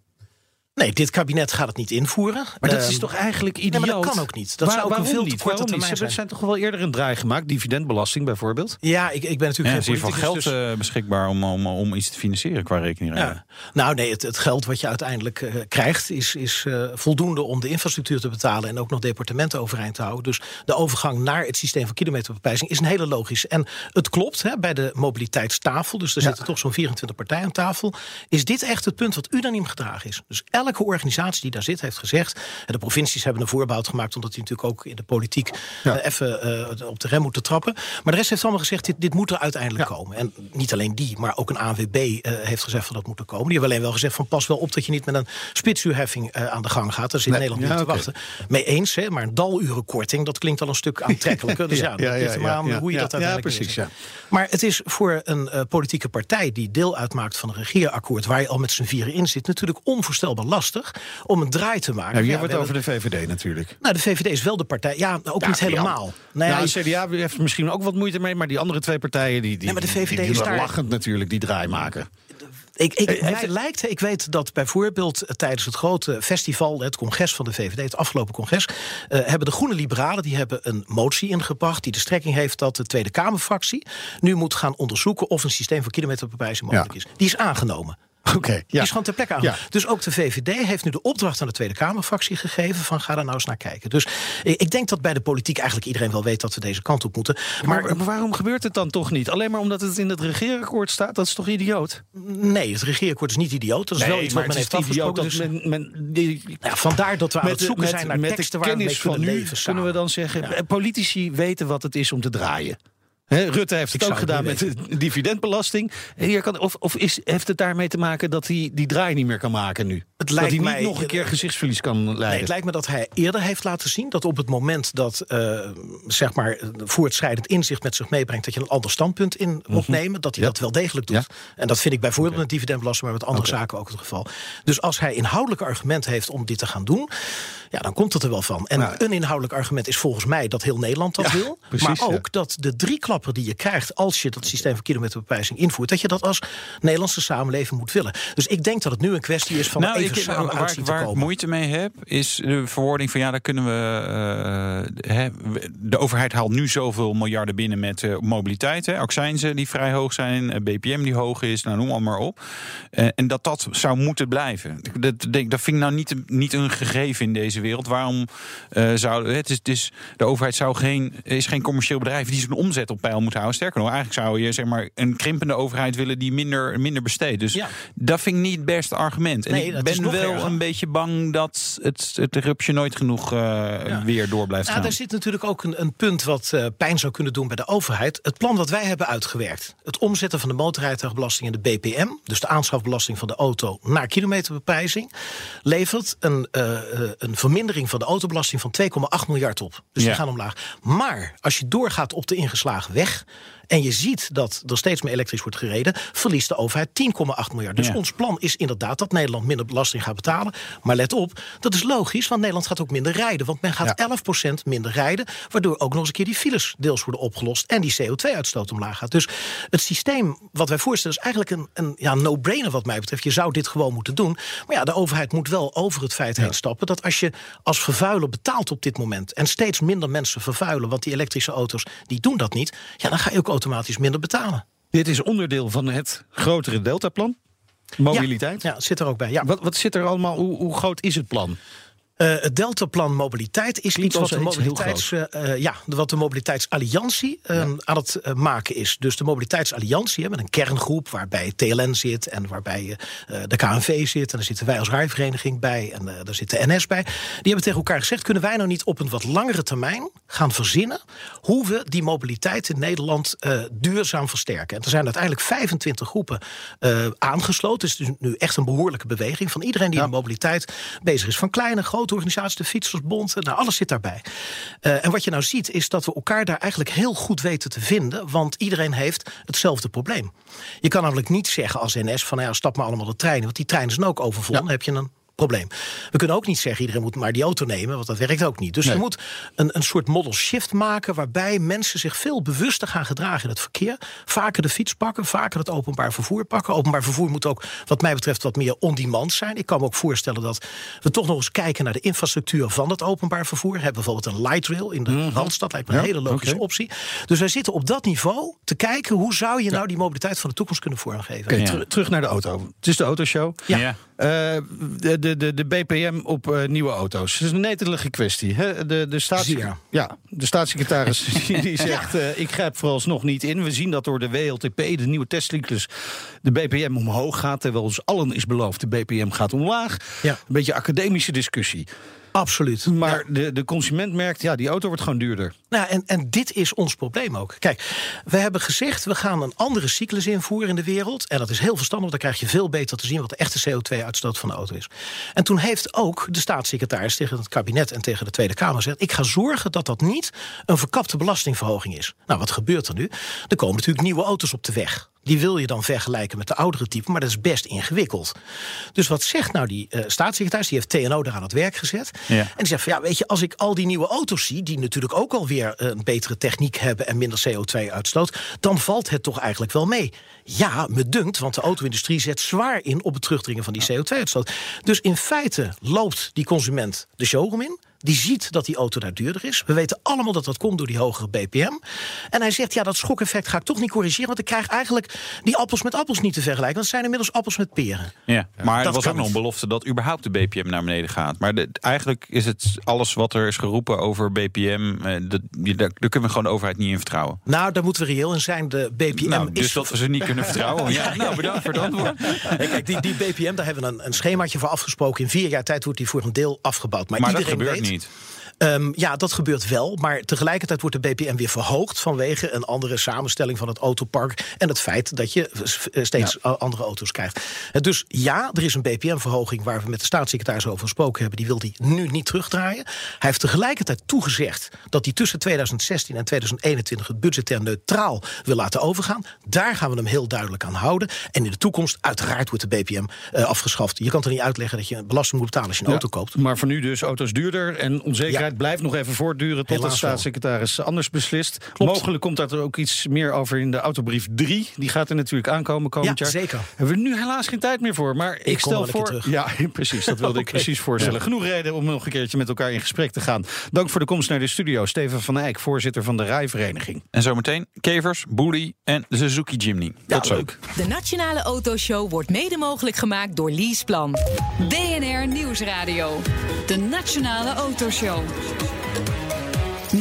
Nee, dit kabinet gaat het niet invoeren.
Maar dat
Ehm,
is toch eigenlijk
nee,
idioot?
maar dat kan ook niet. Dat zou ook een veel te
niet?
korte
Waarom niet?
termijn
Ze
zijn.
zijn toch wel eerder een draai gemaakt. Dividendbelasting bijvoorbeeld.
Ja, ik, ik ben
Ja,
natuurlijk
is
geen
hier van
politicus,
geld
dus-
eh, beschikbaar om, om, om iets te financieren qua rekeningrijden.
Ja. Nou nee, het, het geld wat je uiteindelijk eh, krijgt is, is eh, voldoende om de infrastructuur te betalen en ook nog departementen overeind te houden. Dus de overgang naar het systeem van kilometerbeprijzing is een hele logisch. En het klopt, hè, bij de mobiliteitstafel, dus er zitten toch zo'n 24 partijen aan tafel, is dit echt het punt wat unaniem gedragen is. Dus elk elke organisatie die daar zit heeft gezegd. En de provincies hebben een voorbehoud gemaakt, omdat die natuurlijk ook in de politiek
Ja.
eh, even eh, op de rem moeten trappen. Maar de rest heeft allemaal gezegd: dit, dit moet er uiteindelijk
Ja.
komen. En niet alleen die, maar ook een ANWB eh, heeft gezegd van dat moet er komen. Die hebben alleen wel gezegd van pas wel op dat je niet met een spitsuurheffing aan de gang gaat. Daar zit
Nee,
Nederland
ja,
te wachten. Mee eens, hè, maar een dalurenkorting, dat klinkt al een stuk aantrekkelijker. Dus ja, dat ligt maar aan hoe je dat
ja,
uiteindelijk
precies. Ja.
Maar het is voor een politieke partij die deel uitmaakt van een regeerakkoord, waar je al met z'n vieren in zit, natuurlijk onvoorstelbaar lastig om een draai te maken.
Nou, hier
Ja,
we het over de VVD natuurlijk.
Nou, de VVD is wel de partij. Ja, ook
Ja,
niet helemaal. Nou ja,
Nou, de CDA heeft misschien ook wat moeite mee, maar die andere twee partijen die, die,
Nee, maar de VVD
die, die
is
doen
daar-
lachend natuurlijk die draai maken.
Ik, ik, mij
het-
lijkt, ik weet dat bijvoorbeeld tijdens het grote festival, het congres van de VVD, het afgelopen congres, eh, hebben de Groene Liberalen die hebben een motie ingebracht die de strekking heeft dat de Tweede Kamerfractie nu moet gaan onderzoeken of een systeem van kilometerbewijzen mogelijk
Ja.
is. Die is aangenomen.
Oké,
Die
ja.
is gewoon ter plekke.
Ja.
Dus ook de VVD heeft nu de opdracht aan de Tweede Kamerfractie gegeven van ga daar nou eens naar kijken. Dus ik ik denk dat bij de politiek eigenlijk iedereen wel weet dat we deze kant op moeten.
Maar,
Maar,
maar waarom gebeurt het dan toch niet? Alleen maar omdat het in het regeerakkoord staat? Dat is toch idioot?
nee, het regeerakkoord is niet idioot. Dat is wel iets wat men heeft afgesproken. Dus,
dat men, men, die,
ja, vandaar dat we aan het
de-
zoeken zijn naar
met
teksten
de
waar we mee
kennis van
kunnen
nu
leven
kunnen we dan zeggen...
Ja.
eh, politici weten wat het is om te draaien. Hè, Rutte heeft
Ik
het ook gedaan
niet
met de dividendbelasting. En hier kan, of of is, heeft het daarmee te maken dat hij die draai niet meer kan maken nu?
Het
dat
lijkt
hij niet
mij-
nog een keer gezichtsverlies kan leiden?
Nee, het lijkt me dat hij eerder heeft laten zien dat op het moment dat eh, zeg maar voortschrijdend inzicht met zich meebrengt dat je een ander standpunt in moet nemen, dat hij
Mhm. Ja.
dat wel degelijk doet.
Ja.
En dat vind ik bijvoorbeeld met dividendbelasting, maar met andere zaken ook het geval. Dus als hij inhoudelijke argumenten heeft om dit te gaan doen, ja, dan komt het er wel van. En
Nou,
een inhoudelijk argument is volgens mij dat heel Nederland dat
Ja,
wil,
precies,
maar
ja.
ook dat de drie klappen die je krijgt als je dat systeem van kilometerbewijzing invoert, dat je dat als Nederlandse samenleving moet willen. Dus ik denk dat het nu een kwestie is van
nou,
even
ik,
samen
waar, ik- waar moeite mee heb, is de verwoording van ja, daar kunnen we. eh, hè, de overheid haalt nu zoveel miljarden binnen met eh, mobiliteit. Hè, accijnzen die vrij hoog zijn, eh, BPM die hoog is, nou noem maar op. Eh, en dat dat zou moeten blijven. Dat, denk, dat vind ik nou niet, een- niet een gegeven in deze wereld. Waarom eh, zou. Het is, het is, de overheid zou geen, is geen commercieel bedrijf die zijn omzet op peil moet houden. Sterker nog, eigenlijk zou je zeg maar, een krimpende overheid willen die minder, minder besteedt. Dus
Ja.
dat vind ik niet het beste argument. En
Nee,
ik ben wel
erger.
een beetje bang dat het, het rupsje nooit genoeg eh, weer door blijft
Ja,
gaan.
daar zit natuurlijk ook een, een punt wat eh, pijn zou kunnen doen bij de overheid. Het plan wat wij hebben uitgewerkt. Het omzetten van de motorrijtuigbelasting en de BPM, dus de aanschafbelasting van de auto, naar kilometerbeprijzing, levert een, eh, eh, een vermindering van de autobelasting van 2,8 miljard op. Dus
Ja.
die gaan omlaag. Maar als je doorgaat op de ingeslagen weg. En je ziet dat er steeds meer elektrisch wordt gereden, verliest de overheid 10,8 miljard. Dus
Ja.
ons plan is inderdaad dat Nederland minder belasting gaat betalen. Maar let op, dat is logisch, want Nederland gaat ook minder rijden. Want men gaat
Ja.
11% minder rijden, waardoor ook nog eens een keer die files deels worden opgelost en die CO2-uitstoot omlaag gaat. Dus het systeem wat wij voorstellen is eigenlijk een, een ja, no-brainer wat mij betreft. Je zou dit gewoon moeten doen. Maar ja, de overheid moet wel over het feit heen stappen dat als je als vervuiler betaalt op dit moment en steeds minder mensen vervuilen, want die elektrische auto's die doen dat niet, ja, dan ga je ook automatisch minder betalen.
Dit is onderdeel van het grotere Deltaplan. Mobiliteit.
Ja, ja, zit er ook bij. Ja.
Wat, wat zit er allemaal? Hoe, hoe groot is het plan?
Eh, het Deltaplan Mobiliteit is
Klinkt
iets wat de, mobiliteits, eh, eh, ja, wat de Mobiliteitsalliantie eh, aan het maken is. Dus de Mobiliteitsalliantie met een kerngroep waarbij TLN zit en waarbij de KNV zit. En daar zitten wij als rijvereniging bij en daar zit de NS bij. Die hebben tegen elkaar gezegd: kunnen wij nou niet op een wat langere termijn gaan verzinnen hoe we die mobiliteit in Nederland duurzaam versterken? En er zijn uiteindelijk 25 groepen aangesloten. Het is dus nu echt een behoorlijke beweging van iedereen die
Ja.
in mobiliteit bezig is. Van kleine, grote organisaties, de Fietsersbond, nou, alles zit daarbij. Eh, en wat je nou ziet is dat we elkaar daar eigenlijk heel goed weten te vinden, want iedereen heeft hetzelfde probleem. Je kan namelijk niet zeggen als NS van ja, stap maar allemaal de treinen, want die treinen zijn ook overvol.
Ja.
Dan heb je een probleem. We kunnen ook niet zeggen iedereen moet maar die auto nemen, want dat werkt ook niet. Dus
Nee.
je moet een, een soort model shift maken waarbij mensen zich veel bewuster gaan gedragen in het verkeer. Vaker de fiets pakken, vaker het openbaar vervoer pakken. Openbaar vervoer moet ook, wat mij betreft, wat meer on-demand zijn. Ik kan me ook voorstellen dat we toch nog eens kijken naar de infrastructuur van het openbaar vervoer. We hebben bijvoorbeeld een light rail in de Randstad, lijkt me een
Ja,
hele logische optie. Dus wij zitten op dat niveau te kijken hoe zou je nou die mobiliteit van de toekomst kunnen vormgeven.
Ja.
teru- terug naar de auto. Het is de autoshow.
Ja.
Ja.
Eh, de, de, de, de BPM op eh, nieuwe auto's. Dat is een netelige kwestie. Hè? De, de, staatssec- ja, de staatssecretaris die zegt... eh, ik grijp vooralsnog niet in. We zien dat door de WLTP, de nieuwe testcyclus... de BPM omhoog gaat. Terwijl ons allen is beloofd, de BPM gaat omlaag.
Ja.
Een beetje academische discussie.
Absoluut.
Maar de, de consument merkt, ja, die auto wordt gewoon duurder.
Nou, en, en dit is ons probleem ook. Kijk, we hebben gezegd, we gaan een andere cyclus invoeren in de wereld. En dat is heel verstandig, want dan krijg je veel beter te zien... wat de echte CO2-uitstoot van de auto is. En toen heeft ook de staatssecretaris tegen het kabinet... en tegen de Tweede Kamer gezegd... ik ga zorgen dat dat niet een verkapte belastingverhoging is. Nou, wat gebeurt er nu? Er komen natuurlijk nieuwe auto's op de weg. Die wil je dan vergelijken met de oudere type, maar dat is best ingewikkeld. Dus wat zegt nou die eh, staatssecretaris? Die heeft TNO daar aan het werk gezet.
Ja.
En die zegt van ja, weet je, als ik al die nieuwe auto's zie, die natuurlijk ook alweer eh, een betere techniek hebben en minder CO2-uitstoot, dan valt het toch eigenlijk wel mee. Ja, me dunkt, want de auto-industrie zet zwaar in op het terugdringen van die CO2-uitstoot. Dus in feite loopt die consument de showroom in. Die ziet dat die auto daar duurder is. We weten allemaal dat dat komt door die hogere BPM. En hij zegt, ja, dat schokeffect ga ik toch niet corrigeren... want ik krijg eigenlijk die appels met appels niet te vergelijken. Want het zijn inmiddels appels met peren.
Ja, maar
dat
er was
kan
ook nog een belofte dat überhaupt de BPM naar beneden gaat. Maar de- eigenlijk is het alles wat er is geroepen over BPM, eh, dat, daar, daar kunnen we gewoon de overheid niet in vertrouwen.
Nou, daar moeten we reëel in zijn. De BPM
nou,
is
dus dat we ze niet kunnen vertrouwen. Ja, nou, bedankt voor het antwoord.
Kijk, die, die BPM, daar hebben we een, een schemaatje voor afgesproken. In vier jaar tijd wordt die voor een deel afgebouwd. Maar,
Maar dat
iedereen
gebeurt
weet,
niet niet.
Ehm, ja, dat gebeurt wel. Maar tegelijkertijd wordt de BPM weer verhoogd vanwege een andere samenstelling van het autopark. En het feit dat je eh, steeds andere auto's krijgt. Eh, Dus ja, er is een BPM-verhoging waar we met de staatssecretaris over gesproken hebben. Die wil die nu niet terugdraaien. Hij heeft tegelijkertijd toegezegd dat hij tussen 2016 en 2021 het budgetair neutraal wil laten overgaan. Daar gaan we hem heel duidelijk aan houden. En in de toekomst, uiteraard, wordt de BPM eh, afgeschaft. Je kan er niet uitleggen dat je belasting moet betalen als je een auto koopt.
Maar voor nu dus auto's duurder. En onzekerheid blijft nog even voortduren tot
Helaas
de
wel.
staatssecretaris anders beslist.
Klopt.
Mogelijk komt daar ook iets meer over in de autobrief 3. Die gaat er natuurlijk aankomen komend
Ja,
jaar.
zeker.
Hebben we nu helaas geen tijd meer voor. Maar ik, stel voor.
terug.
Ja, precies. Dat wilde ik precies voorstellen. Genoeg reden om nog een keertje met elkaar in gesprek te gaan. Dank voor de komst naar de studio. Steven van Eyck, voorzitter van de Rijvereniging.
En zometeen Kevers, Bully en Suzuki Jimny. Tot zo.
leuk.
De Nationale Autoshow wordt mede mogelijk gemaakt door Leaseplan.
BNR Nieuwsradio. De Nationale Autoshow.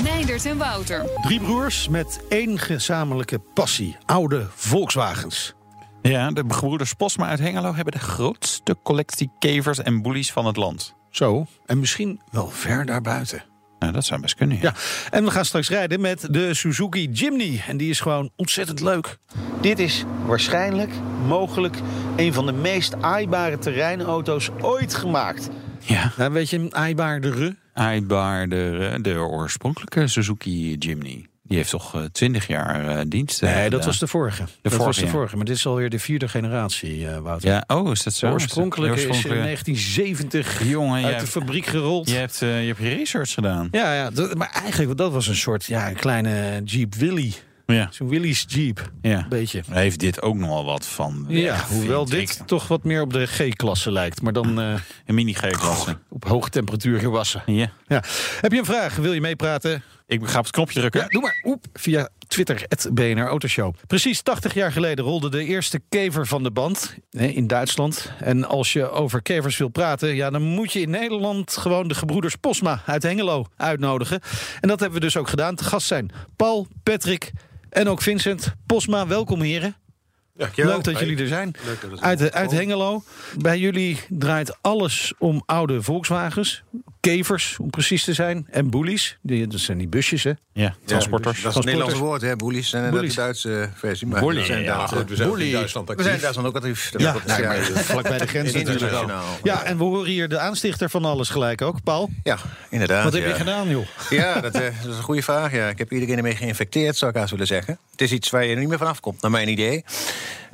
Meindert en Wouter.
Drie broers met één gezamenlijke passie. Oude Volkswagens.
Ja, de gebroeders Posma uit Hengelo hebben de grootste collectie kevers en bullies van het land.
Zo. En misschien wel ver daarbuiten.
Nou, dat zou best kunnen. Ja.
Ja, en we gaan straks rijden met de Suzuki Jimny. En die is gewoon ontzettend leuk. Dit is waarschijnlijk, mogelijk, een van de meest aaibare terreinauto's ooit gemaakt.
ja.
Nou, weet je, een aaibaardere?
Aaibaar, de, de oorspronkelijke Suzuki Jimny. Die heeft toch eh, twintig jaar eh, dienst. eh,
Nee, dat was de vorige. dat
vorige,
was de
ja.
vorige, maar dit is alweer de vierde generatie, eh Wouter.
Ja, oh, is dat zo?
de oorspronkelijke
De
is in
oorspronkelijke-
1970
Jongen,
uit de fabriek gerold.
Je hebt, eh, je hebt je research gedaan.
Ja, ja dat- maar eigenlijk, dat was een soort ja, een kleine Jeep Willy.
Ja.
Zo'n Willys Jeep,
ja.
beetje.
Heeft dit ook nogal wat van.
Ja, hoewel dit
ik.
toch wat meer op de G-klasse lijkt. Maar dan eh,
Een mini G-klasse.
op hoge temperatuur gewassen.
Ja.
Ja. Heb je een vraag? Wil je meepraten?
Ik ga op het knopje drukken.
Ja, doe maar. Oep, via Twitter, het BNR Autoshow. Precies 80 jaar geleden rolde de eerste kever van de band hè, in Duitsland. En als je over kevers wil praten, ja, dan moet je in Nederland gewoon de gebroeders Posma uit Hengelo uitnodigen. En dat hebben we dus ook gedaan. Te gast zijn Paul, Patrick en ook Vincent. Posma, welkom heren. Leuk dat jullie er zijn. Uit, uit Hengelo. Bij jullie draait alles om oude Volkswagens. Kevers, om precies te zijn. En bullies. Die, dat zijn die busjes, hè?
Ja, transporters.
Dat is het Nederlandse woord, hè? Boelies. En dat is
Bullies.
de Duitse versie. Maar we zijn
ja, goed,
eh,
we zijn ook in. Duitsland
we
actief.
zijn in Duitsland ook actief. Dat
Ja, maar vlakbij de grens natuurlijk. Ja, en we horen hier de aanstichter van alles gelijk ook. Paul,
Ja, inderdaad.
wat heb
ja.
je gedaan, joh?
Ja, dat, eh, dat is een goede vraag. Ja. Ik heb iedereen ermee geïnfecteerd, zou ik haast willen zeggen. Het is iets waar je er niet meer van afkomt, naar mijn idee.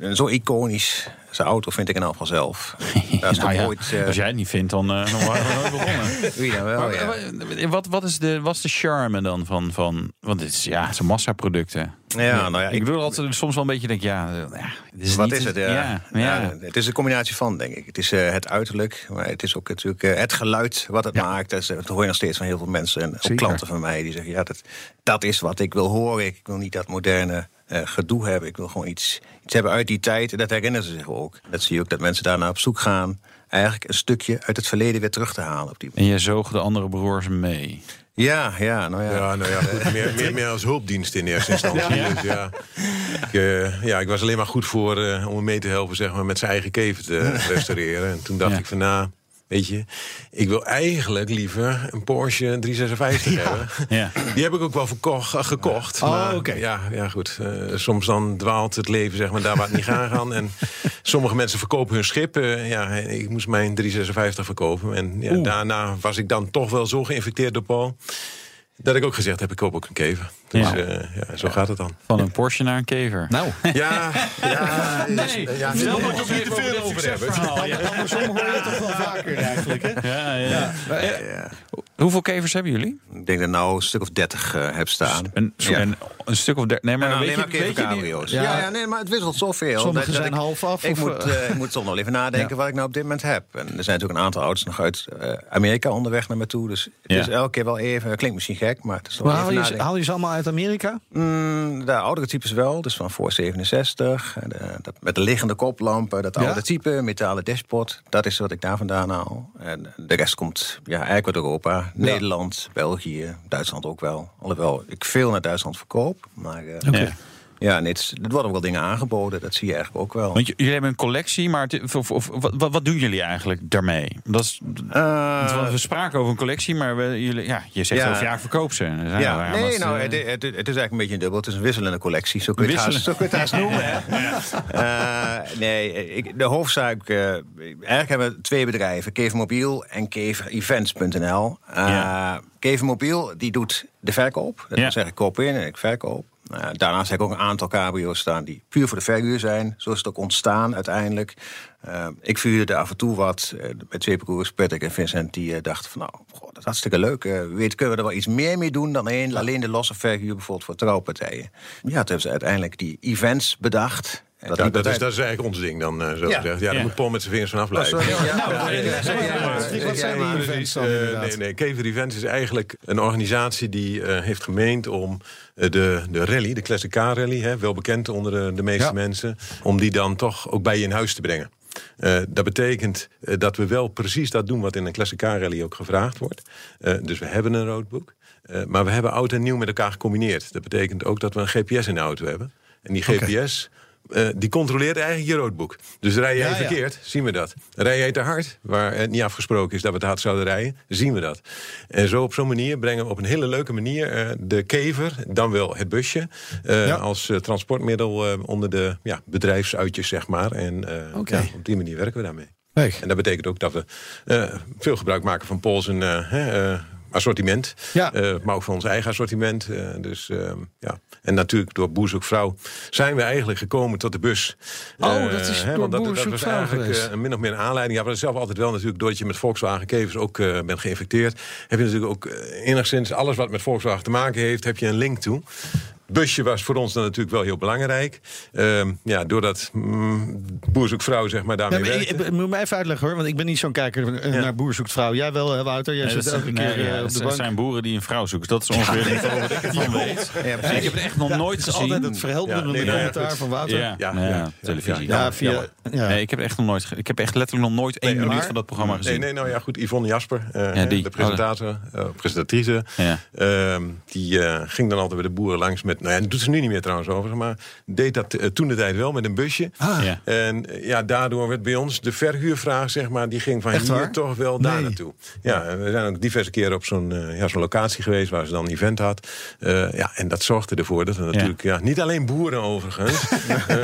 En Zo iconisch. Zijn auto vind ik in al vanzelf. Dat is
Nou ja,
ooit... eh,
Als jij het niet vindt, dan, eh, dan waren we nooit begonnen.
Wel,
Maar,
ja.
eh, wat, wat, is de, wat is de charme dan van... van want het is, ja, het zijn massaproducten.
Ja, nou ja,
ik
ik-
bedoel altijd soms wel een beetje... Denk, ja, eh, ja, dit is
Wat
niet-
is het? Ja.
Ja,
het is een combinatie van, denk ik. Het is eh, het uiterlijk, maar het is ook natuurlijk eh, het geluid wat het maakt. Dat, eh, hoor je nog steeds van heel veel mensen. En ook klanten van mij die zeggen: ja, dat, dat is wat ik wil horen. Ik wil niet dat moderne eh, gedoe hebben. Ik wil gewoon iets, iets hebben uit die tijd. En dat herinneren ze zich ook. ook. Dat zie je ook dat mensen daarna op zoek gaan. Eigenlijk een stukje uit het verleden weer terug te halen. Op die
En jij zoog de andere broers mee.
Ja, ja, nou ja.
Ja, nou ja, goed, meer, meer, meer als hulpdienst in eerste instantie. Ja. Dus ja, ik, eh, ja, ik was alleen maar goed voor eh, om hem mee te helpen zeg maar, met zijn eigen kever te restaureren. En toen dacht
Ja.
ik van nou, weet je, ik wil eigenlijk liever een Porsche 356 hebben.
Ja.
Die heb ik ook wel verkocht, eh, gekocht.
Oh,
maar ja, ja, goed. eh, soms dan dwaalt het leven zeg maar, daar waar het niet gaan kan. En sommige mensen verkopen hun schip. eh, ja, ik moest mijn 356 verkopen. En ja, daarna was ik dan toch wel zo geïnfecteerd door Paul... dat ik ook gezegd heb, ik koop ook een kever. Dus
Ja.
ja. ja, zo gaat het dan.
Van een Porsche naar een kever.
Nou,
Ja, ja,
Nee,
ja, je niet te veel over hebben.
andersom hoor je het toch wel vaker eigenlijk. Hè?
Ja, ja. Hoeveel kevers hebben jullie?
Ik denk dat ik nou een stuk of dertig eh, heb staan.
Een,
Ja.
een, een stuk of dertig. Nee, maar je,
maar
weet je.
Ja.
Ja. Ja, nee, maar het wisselt zoveel.
Sommige
dat- dat
zijn
ik-
half af,
Ik
of,
moet,
eh,
eh, ik moet soms nog even nadenken wat ik nou op dit moment heb. En er zijn natuurlijk een aantal auto's nog uit eh, Amerika onderweg naar me toe. Dus het
Ja.
is elke keer wel even... Dat klinkt misschien gek, maar het is toch
Maar
even
haal je,
nadenken.
haal je ze allemaal uit Amerika?
Mm, de oudere types wel, dus van voor 67. En de- dat, met de liggende koplampen, dat
Ja?
oude type, metalen dashboard. Dat is wat ik daar vandaan haal. En de rest komt ja, eigenlijk uit Europa. Nederland, België, Duitsland ook wel. Alhoewel ik veel naar Duitsland verkoop. Maar eh,
Ja.
nee, het er worden wel dingen aangeboden. Dat zie je eigenlijk ook wel.
Want jullie hebben een collectie, maar het- of, of, wat, wat, doen jullie eigenlijk daarmee? Dat is,
Eh,
we spraken over een collectie, maar we, jullie, ja, je zegt
Ja.
jaar verkoop ze.
Ja, nee, nou, het, het, het is eigenlijk een beetje een dubbel. Het is een wisselende collectie. Zo kun je het haast, zo kun je het haast noemen. Hè? Eh, nee, ik, de hoofdzaak... eh, eigenlijk hebben we twee bedrijven. Kevermobiel en keverevents.nl. Eh
Ja.
Kevermobiel die doet de verkoop. Dat
Ja.
wil zeggen, ik koop in en ik verkoop. Uh, daarnaast heb ik ook een aantal cabrio's staan die puur voor de verhuur zijn. Zo is het ook ontstaan uiteindelijk. Uh, ik vuurde af en toe wat uh, met twee broers, Patrick en Vincent, die uh, dachten van nou, dat is hartstikke leuk. Weet, kunnen we er wel iets meer mee doen dan alleen de losse verhuur bijvoorbeeld voor trouwpartijen. Ja, toen hebben ze uiteindelijk die events bedacht.
Dat, dat, is, dat is eigenlijk ons ding dan, eh, zo
Ja.
gezegd. Ja, daar
Ja.
moet Paul met zijn vingers vanaf
Oh,
blijven.
ja.
Nou, eh, wat zijn die events dan
Eh, nee, nee, Kever Events is eigenlijk een organisatie die eh, heeft gemeend om eh, de, de rally, de Classic Car Rally, hè, wel bekend onder de, de meeste
Ja.
mensen, om die dan toch ook bij je in huis te brengen. Eh, dat betekent eh, dat we wel precies dat doen wat in een Classic Car Rally ook gevraagd wordt. Eh, dus we hebben een roadbook. Eh, maar we hebben oud en nieuw met elkaar gecombineerd. Dat betekent ook dat we een GPS in de auto hebben. En die GPS eh, die controleert eigenlijk je roadbook. Dus rij jij
Ja, ja.
verkeerd, zien we dat. Rij jij te hard, waar het niet afgesproken is dat we te hard zouden rijden, zien we dat. En zo op zo'n manier brengen we op een hele leuke manier eh, de kever, dan wel het busje, eh,
Ja.
als eh, transportmiddel eh, onder de ja, bedrijfsuitjes, zeg maar. En eh, op die manier werken we daarmee. En dat betekent ook dat we eh, veel gebruik maken van Pols en eh, hè, eh, assortiment.
Ja.
Eh, maar ook van ons eigen assortiment. Eh, dus, eh, ja. En natuurlijk door Boerzoekvrouw zijn we eigenlijk gekomen tot de bus.
Oh,
Eh,
dat is
hè,
door
want dat, dat
Boer
was
Vrouw
eigenlijk eh, min of meer een aanleiding. Ja, maar zelf altijd wel natuurlijk, doordat je met Volkswagen kevers ook eh, bent geïnfecteerd, heb je natuurlijk ook eh, enigszins alles wat met Volkswagen te maken heeft, heb je een link toe. Busje was voor ons dan natuurlijk wel heel belangrijk. Ehm, ja, doordat mm, Boerzoekvrouw zeg maar
Ja,
daarmee
maar ik,
werkte.
ik moet me even uitleggen hoor, want ik ben niet zo'n kijker eh,
Ja.
naar Boer zoekt vrouw. Jij wel, hè, Wouter? Jij
Nee,
zit
dat,
elke
zijn-
keer
nee, ja,
op
dat
de
zijn- boeren die een vrouw zoeken. Dat is ongeveer het niveau wat ik ervan weet.
Ja, precies.
Ik heb het echt nog nooit
is altijd
gezien.
het verhelderende
Ja, nee, nee,
commentaar van Wouter.
Ja,
Ja,
ja,
ja,
televisie.
ja,
Ja, via,
jammer.
ja.
Nee, ik heb echt nog nooit. Ik heb echt letterlijk nog nooit één
Nee,
minuut van dat programma gezien.
Nee, nee, nou ja, goed. Yvonne Jasper, eh,
Ja, die.
de presentator, eh, presentatrice,
Ja.
ehm, die eh, ging dan altijd bij de boeren langs met. Nou ja, dat doet ze nu niet meer trouwens over, maar deed dat eh, toen de tijd wel met een busje.
Ja.
En eh, ja, daardoor werd bij ons de verhuurvraag, zeg maar, die ging van
Echt
hier
waar?
toch wel daar naartoe. Ja, we zijn ook diverse keren op zo'n eh, ja, zo'n locatie geweest waar ze dan een event had. Eh, ja, en dat zorgde ervoor dat we natuurlijk, ja, niet alleen boeren overigens,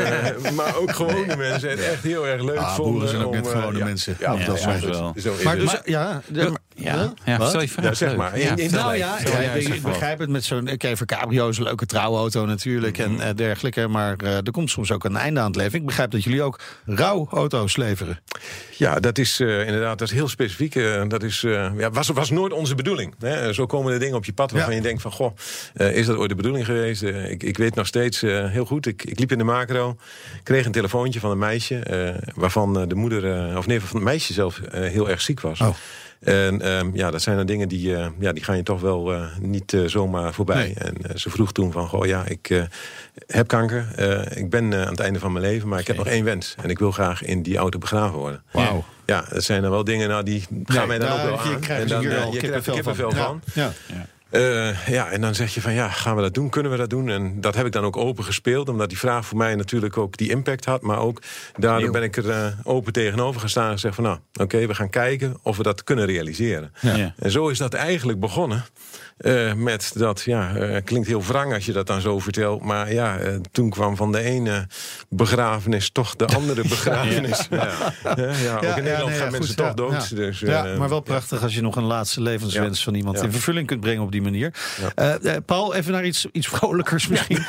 maar ook gewone mensen het echt heel erg leuk
Ah,
vonden.
boeren zijn ook
om,
net gewone mensen.
Ja,
Ja,
dat is
soms wel.
Zo
Maar dus, ja, de-
Ja, ja,
Wat?
stel je vraag.
Ja, zeg maar.
Ja,
In- in-
vertel.
Nou ja, ik, begrijp het met zo'n Kever Cabrio is een leuke trouwauto natuurlijk en eh, dergelijke. Maar eh, er komt soms ook een einde aan het leven. Ik begrijp dat jullie ook rouwauto's leveren.
Ja, dat is eh, inderdaad dat is heel specifiek. dat is, eh, ja, was, was nooit onze bedoeling. Hè? Zo komen er dingen op je pad waarvan
Ja.
je denkt van... goh, eh, is dat ooit de bedoeling geweest? Ik, ik weet nog steeds eh, heel goed. Ik, ik liep in de macro, kreeg een telefoontje van een meisje... eh, waarvan de moeder, of nee, van het meisje zelf heel erg ziek was.
Oh.
En ehm, ja, dat zijn dan dingen die, eh, ja, die gaan je toch wel eh, niet eh, zomaar voorbij.
Nee.
En ze vroeg toen van, goh ja, ik eh, heb kanker. eh, ik ben aan het einde van mijn leven, maar ik heb nog één wens. En ik wil graag in die auto begraven worden.
Wauw.
Ja, dat zijn dan wel dingen nou, die gaan
Nee,
mij dan
daar
ook wel
je
aan.
krijgt
en dan, je krijgt er
kippenvel
kippenvel
van.
van.
Ja.
Eh, ja, en dan zeg je van ja, gaan we dat doen? Kunnen we dat doen? En dat heb ik dan ook open gespeeld, omdat die vraag voor mij natuurlijk ook die impact had. Maar ook daardoor
Nieuw.
ben ik er eh, open tegenover gestaan en gezegd van nou, oké, we gaan kijken of we dat kunnen realiseren.
Ja.
En zo is dat eigenlijk begonnen. Eh, met dat, ja, eh, klinkt heel wrang als je dat dan zo vertelt. Maar ja, eh, toen kwam van de ene begrafenis toch de andere begrafenis. Ja, ja. ja, ook in Nederland
nee,
gaan mensen
goed,
toch dood. Dus,
ja, maar wel prachtig als je nog een laatste levenswens van iemand in vervulling kunt brengen op die manier. Paul, even naar iets, iets vrolijkers misschien.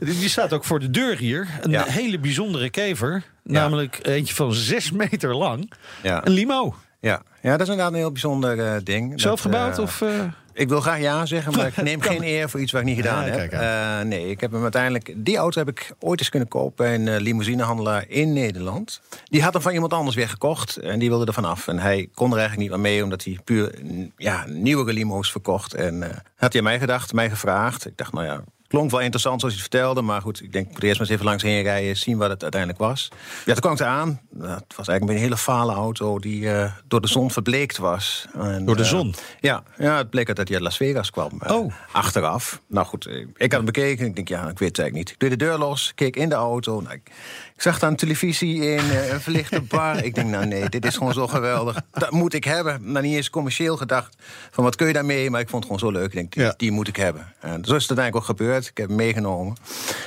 Die staat ook voor de deur hier. Een hele bijzondere kever. Namelijk eentje van zes meter lang.
Ja.
Een limo.
Ja. ja, dat is inderdaad een heel bijzonder ding.
Zelf gebouwd? of,
Ik wil graag ja zeggen, maar ik neem geen eer voor iets wat ik niet gedaan
Ja,
heb. Eh, nee, ik heb hem uiteindelijk. Die auto heb ik ooit eens kunnen kopen bij een eh, limousinehandelaar in Nederland. Die had hem van iemand anders weer gekocht en die wilde er vanaf. En hij kon er eigenlijk niet meer mee, omdat hij puur ja, nieuwere limo's verkocht. En eh, had hij aan mij gedacht, mij gevraagd. Ik dacht, nou ja. Klonk wel interessant zoals je het vertelde, maar goed, ik denk, ik moet eerst maar eens even langs heen rijden, zien wat het uiteindelijk was. Ja, toen kwam ik eraan. Nou, het was eigenlijk een hele fale auto die eh, door de zon verbleekt was. En,
Door de
eh,
zon?
ja, ja, het bleek dat hij uit Las Vegas kwam. eh,
Oh.
Achteraf. Nou goed, ik had hem bekeken. Ik denk, ja, ik weet het eigenlijk niet. Ik deed de deur los, keek in de auto. Nou, ik, ik zag daar een televisie in, eh, een verlichte bar. ik denk, nou nee, dit is gewoon zo geweldig. Dat moet ik hebben. Nou, niet eens commercieel gedacht van wat kun je daarmee. Maar ik vond het gewoon zo leuk. Ik denk, die,
Ja.
die moet ik hebben. En zo is het uiteindelijk ook gebeurd. Ik heb hem meegenomen.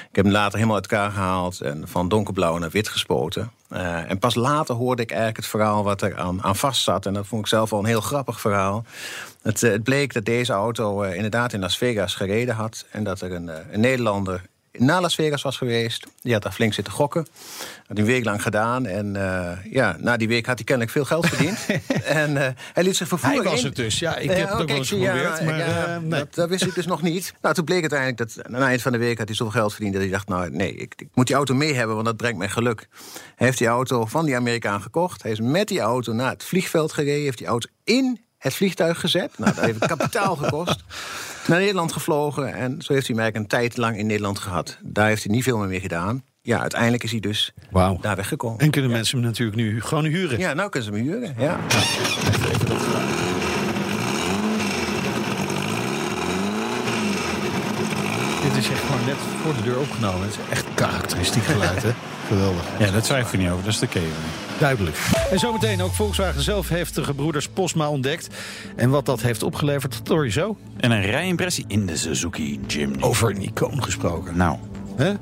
Ik heb hem later helemaal uit elkaar gehaald. En van donkerblauw naar wit gespoten. Eh, en pas later hoorde ik eigenlijk het verhaal wat er aan, aan vast zat. En dat vond ik zelf al een heel grappig verhaal. Het, eh, het bleek dat deze auto inderdaad in Las Vegas gereden had. En dat er een, een Nederlander naar Las Vegas was geweest. Die had daar flink zitten gokken. Had een week lang gedaan. En eh, ja, na die week had hij kennelijk veel geld verdiend. en eh, hij liet zich vervoeren.
Hij was het dus. Ja, ik heb het ook wel eens
ja,
geprobeerd. maar
ja,
eh, nee.
dat, dat wist ik dus nog niet. Nou, toen bleek het eigenlijk dat aan het eind van de week had hij zoveel geld verdiend dat hij dacht: nou nee, ik, ik moet die auto mee hebben, want dat brengt mij geluk. Hij heeft die auto van die Amerikaan gekocht. Hij is met die auto naar het vliegveld gereden, heeft die auto in het vliegtuig gezet. Nou, dat heeft kapitaal gekost. Naar Nederland gevlogen en zo heeft hij mij een tijd lang in Nederland gehad. Daar heeft hij niet veel meer mee gedaan. Ja, uiteindelijk is hij dus
Wauw.
daar weggekomen.
En kunnen mensen hem natuurlijk nu gewoon huren.
Ja, nou kunnen ze hem huren. Ja.
Dit is echt gewoon net voor de deur opgenomen. Het is echt karakteristiek geluid, hè? Geweldig.
Ja, daar twijfel je niet over. Dat is de kever.
Duidelijk. En zometeen ook Volkswagen zelf heeft de gebroeders Posma ontdekt. En wat dat heeft opgeleverd, dat hoor je zo.
En een rijimpressie in de Suzuki Jimny.
Over een icoon gesproken.
Nou,
Hè?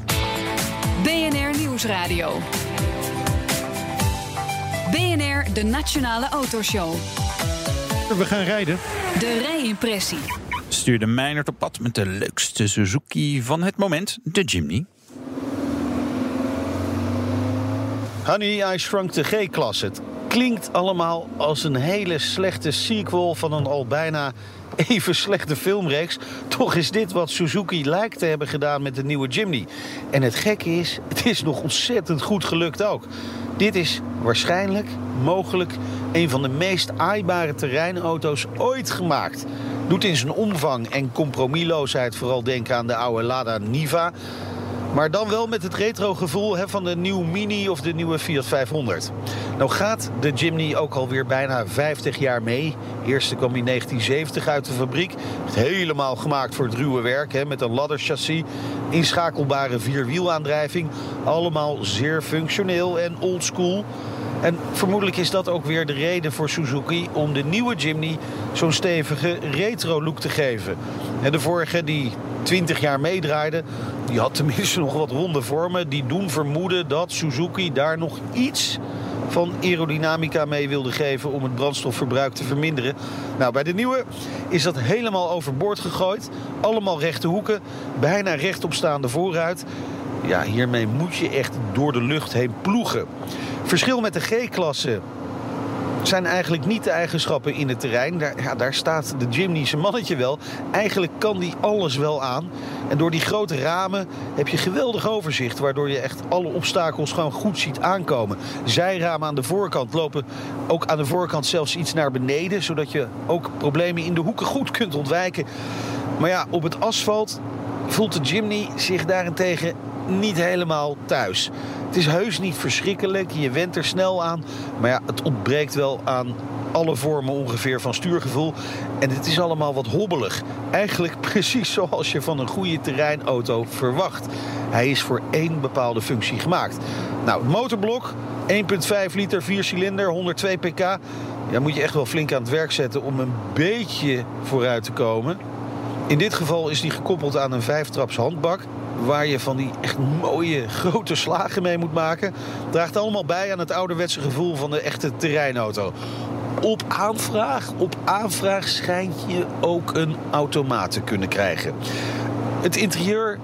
BNR Nieuwsradio. BNR, de Nationale Autoshow.
We gaan rijden.
De rijimpressie.
stuurde Meijnerd op pad met de leukste Suzuki van het moment, de Jimny.
Honey, I Shrunk the G-klasse. Het klinkt allemaal als een hele slechte sequel van een al bijna even slechte filmreeks. Toch is dit wat Suzuki lijkt te hebben gedaan met de nieuwe Jimny. En het gekke is, het is nog ontzettend goed gelukt ook. Dit is waarschijnlijk, mogelijk, een van de meest aaibare terreinauto's ooit gemaakt. Doet in zijn omvang en compromisloosheid vooral denken aan de oude Lada Niva. Maar dan wel met het retro gevoel van de nieuwe Mini of de nieuwe Fiat 500. Nou gaat de Jimny ook alweer bijna 50 jaar mee. Eerste kwam in 1970 uit de fabriek. Helemaal gemaakt voor het ruwe werk. Met een ladderchassis, inschakelbare vierwielaandrijving. Allemaal zeer functioneel en oldschool. En vermoedelijk is dat ook weer de reden voor Suzuki om de nieuwe Jimny zo'n stevige retro look te geven. En de vorige die 20 jaar meedraaide, die had tenminste nog wat ronde vormen. Die doen vermoeden dat Suzuki daar nog iets van aerodynamica mee wilde geven om het brandstofverbruik te verminderen. Nou, bij de nieuwe is dat helemaal overboord gegooid. Allemaal rechte hoeken, bijna rechtopstaande vooruit. Ja, hiermee moet je echt door de lucht heen ploegen. Verschil met de G-klasse zijn eigenlijk niet de eigenschappen in het terrein. Daar, ja, daar staat de Jimny zijn mannetje wel. Eigenlijk kan die alles wel aan. En door die grote ramen heb je geweldig overzicht... waardoor je echt alle obstakels gewoon goed ziet aankomen. Zijramen aan de voorkant lopen ook aan de voorkant zelfs iets naar beneden... zodat je ook problemen in de hoeken goed kunt ontwijken. Maar ja, op het asfalt voelt de Jimny zich daarentegen niet helemaal thuis. Het is heus niet verschrikkelijk, je went er snel aan. Maar ja, het ontbreekt wel aan alle vormen ongeveer van stuurgevoel. En het is allemaal wat hobbelig. Eigenlijk precies zoals je van een goede terreinauto verwacht. Hij is voor één bepaalde functie gemaakt. Nou, het motorblok, 1,5 liter, 4 cilinder, 102 pk. Ja, moet je echt wel flink aan het werk zetten om een beetje vooruit te komen. In dit geval is die gekoppeld aan een vijftraps handbak waar je van die echt mooie grote slagen mee moet maken. Draagt allemaal bij aan het ouderwetse gevoel van de echte terreinauto. Op aanvraag, op aanvraag schijnt je ook een automaat te kunnen krijgen. Het interieur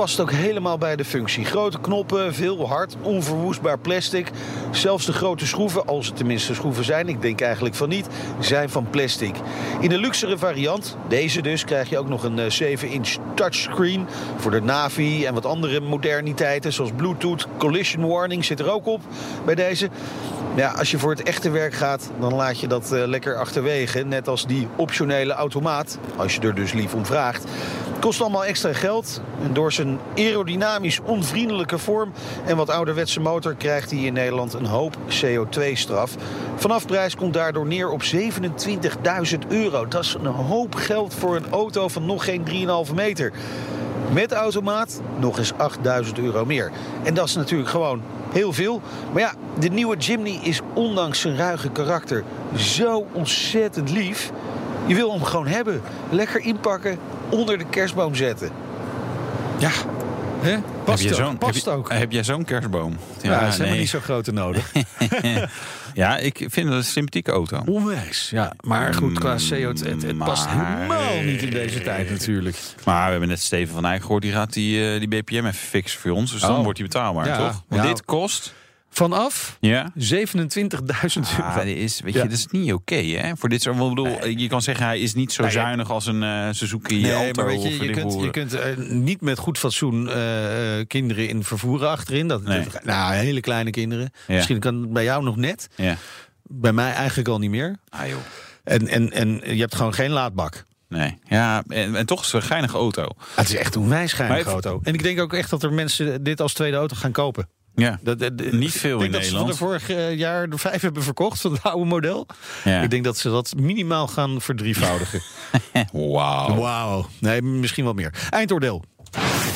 past ook helemaal bij de functie. Grote knoppen, veel hard, onverwoestbaar plastic. Zelfs de grote schroeven, als het tenminste schroeven zijn, ik denk eigenlijk van niet, zijn van plastic. In de luxere variant, deze dus, krijg je ook nog een 7-inch touchscreen voor de Navi en wat andere moderniteiten, zoals Bluetooth, collision warning zit er ook op bij deze. Ja, als je voor het echte werk gaat, dan laat je dat uh, lekker achterwege. Net als die optionele automaat, als je er dus lief om vraagt. Kost allemaal extra geld. En door zijn aerodynamisch onvriendelijke vorm en wat ouderwetse motor krijgt hij in Nederland een hoop CO2-straf. Vanaf prijs komt daardoor neer op 27.000 euro. Dat is een hoop geld voor een auto van nog geen 3,5 meter. Met automaat nog eens 8000 euro meer. En dat is natuurlijk gewoon heel veel. Maar ja, de nieuwe Jimny is ondanks zijn ruige karakter zo ontzettend lief. Je wil hem gewoon hebben. Lekker inpakken, onder de kerstboom zetten.
Ja.
Hè? Past,
heb je
ook.
zo'n,
Past
heb, je-
ook.
heb jij zo'n kerstboom?
Ja, is helemaal niet zo grote nodig.
ja, ik vind het een sympathieke auto.
Onwijs, ja. Maar goed, qua CO2, het, het past helemaal niet in deze tijd natuurlijk.
Maar we hebben net Steven van Eyck gehoord, die gaat die, eh, die BPM even fixen voor ons. Dus dan
Oh.
wordt hij betaalbaar,
Ja,
toch? Want
ja.
dit kost...
Vanaf
Ja.
27.000 euro.
Ah, dit is, weet
Ja.
je, dat is niet oké, hè? Voor dit soort, ik bedoel, je kan zeggen hij is niet zo
Nee,
zuinig als een eh, Suzuki
Nee,
Alto.
maar weet je, je kunt, je kunt eh, niet met goed fatsoen eh, kinderen in vervoeren achterin. Dat,
Nee.
Nou, hele kleine kinderen.
Ja.
Misschien kan het bij jou nog net.
Ja.
Bij mij eigenlijk al niet meer.
Ah, joh.
En, en, en je hebt gewoon geen laadbak.
Nee. Ja, en, en toch is het een geinige auto.
Het is echt een
Maar-
auto. En ik denk ook echt dat er mensen dit als tweede auto gaan kopen.
Ja.
Dat, dat- dat-
Niet veel
ik
in
denk dat
Nederland.
ze van de vorig eh, jaar er vijf hebben verkocht van het oude model.
Ja.
Ik denk dat ze dat minimaal gaan verdrievoudigen.
Wauw.
Wauw. Nee, misschien wat meer. Eindoordeel.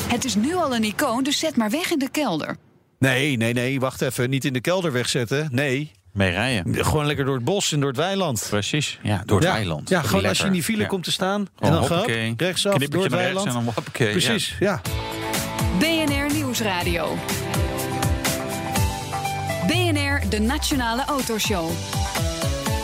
Het is nu al een icoon, dus zet maar weg in de kelder.
Nee, nee, nee. Wacht even. Niet in de kelder wegzetten. Nee.
Mee rijden.
Gewoon lekker door het bos en door het weiland.
Precies. Ja, door het
ja.
weiland.
Ja, gewoon als je in die file
Ja.
komt te staan.
Gewoon
en dan gehop,
hoppakee.
rechtsaf door
Knippertje
het weiland.
en dan hoppakee.
Precies, ja.
BNR Nieuwsradio. BNR, de Nationale Autoshow.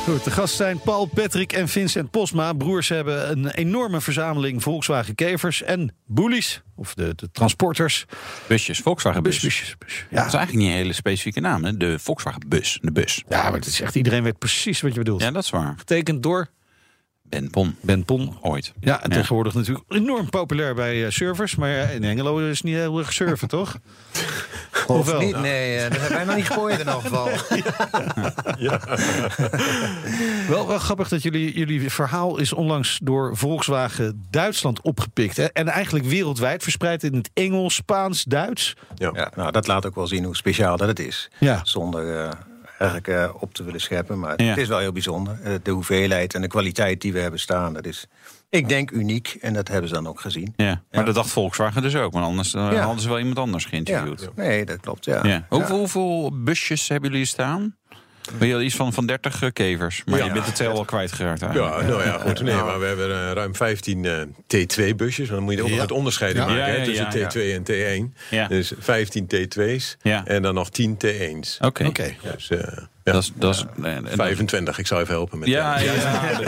Goed, de gasten zijn Paul, Patrick en Vincent Posma. Broers hebben een enorme verzameling Volkswagen Kevers en Bullies. Of de, de transporters.
Busjes, Volkswagen bus.
Busjes, bus.
Dat
Ja.
is eigenlijk niet een hele specifieke naam, hè? De Volkswagen bus. De bus.
ja, maar het is echt, iedereen weet precies wat je bedoelt.
Ja, dat is waar.
Getekend door
Ben Pon.
Ben Pon.
Ooit.
Ja, en tegenwoordig natuurlijk enorm populair bij eh, servers. Maar ja, in Engelo is het niet heel erg surfen, toch?
Of
wel?
niet? Nee, eh, dat hebben wij nog niet gegooid in elk geval.
Wel, wel grappig dat jullie, jullie verhaal is onlangs door Volkswagen Duitsland opgepikt. Hè? En eigenlijk wereldwijd verspreid in het Engels, Spaans, Duits.
Ja.
Ja, nou, dat laat ook wel zien hoe speciaal dat het is.
Ja.
Zonder eh, eigenlijk eh, op te willen scheppen. Maar
Ja.
het is wel heel bijzonder. Eh, De hoeveelheid en de kwaliteit die we hebben staan, dat is, ik denk, uniek. En dat hebben ze dan ook gezien.
Ja. Maar
Ja.
dat dacht Volkswagen dus ook. Want anders eh,
Ja.
hadden ze wel iemand anders
Ja,
geïnterviewd.
nee, dat klopt. Ja.
Ja. Hoeveel, hoeveel busjes hebben jullie staan? Ben je iets van, van 30 eh, kevers. Maar
Ja.
je bent het tel al kwijtgeraakt.
Ja,
eigenlijk.
nou ja, goed. Nee, maar we hebben eh, ruim 15 eh, T2-busjes. Dan moet je ook nog
Ja.
het onderscheid
Ja.
maken
Ja,
hè,
ja,
tussen
ja,
T2 en T1.
Ja.
Dus 15 T2's
Ja.
en dan nog 10 T1's.
Oké.
Oké.
Dus, eh, Ja.
Dat is, dat is, en- en-
25, ik zou even helpen met
Ja, ja, ja.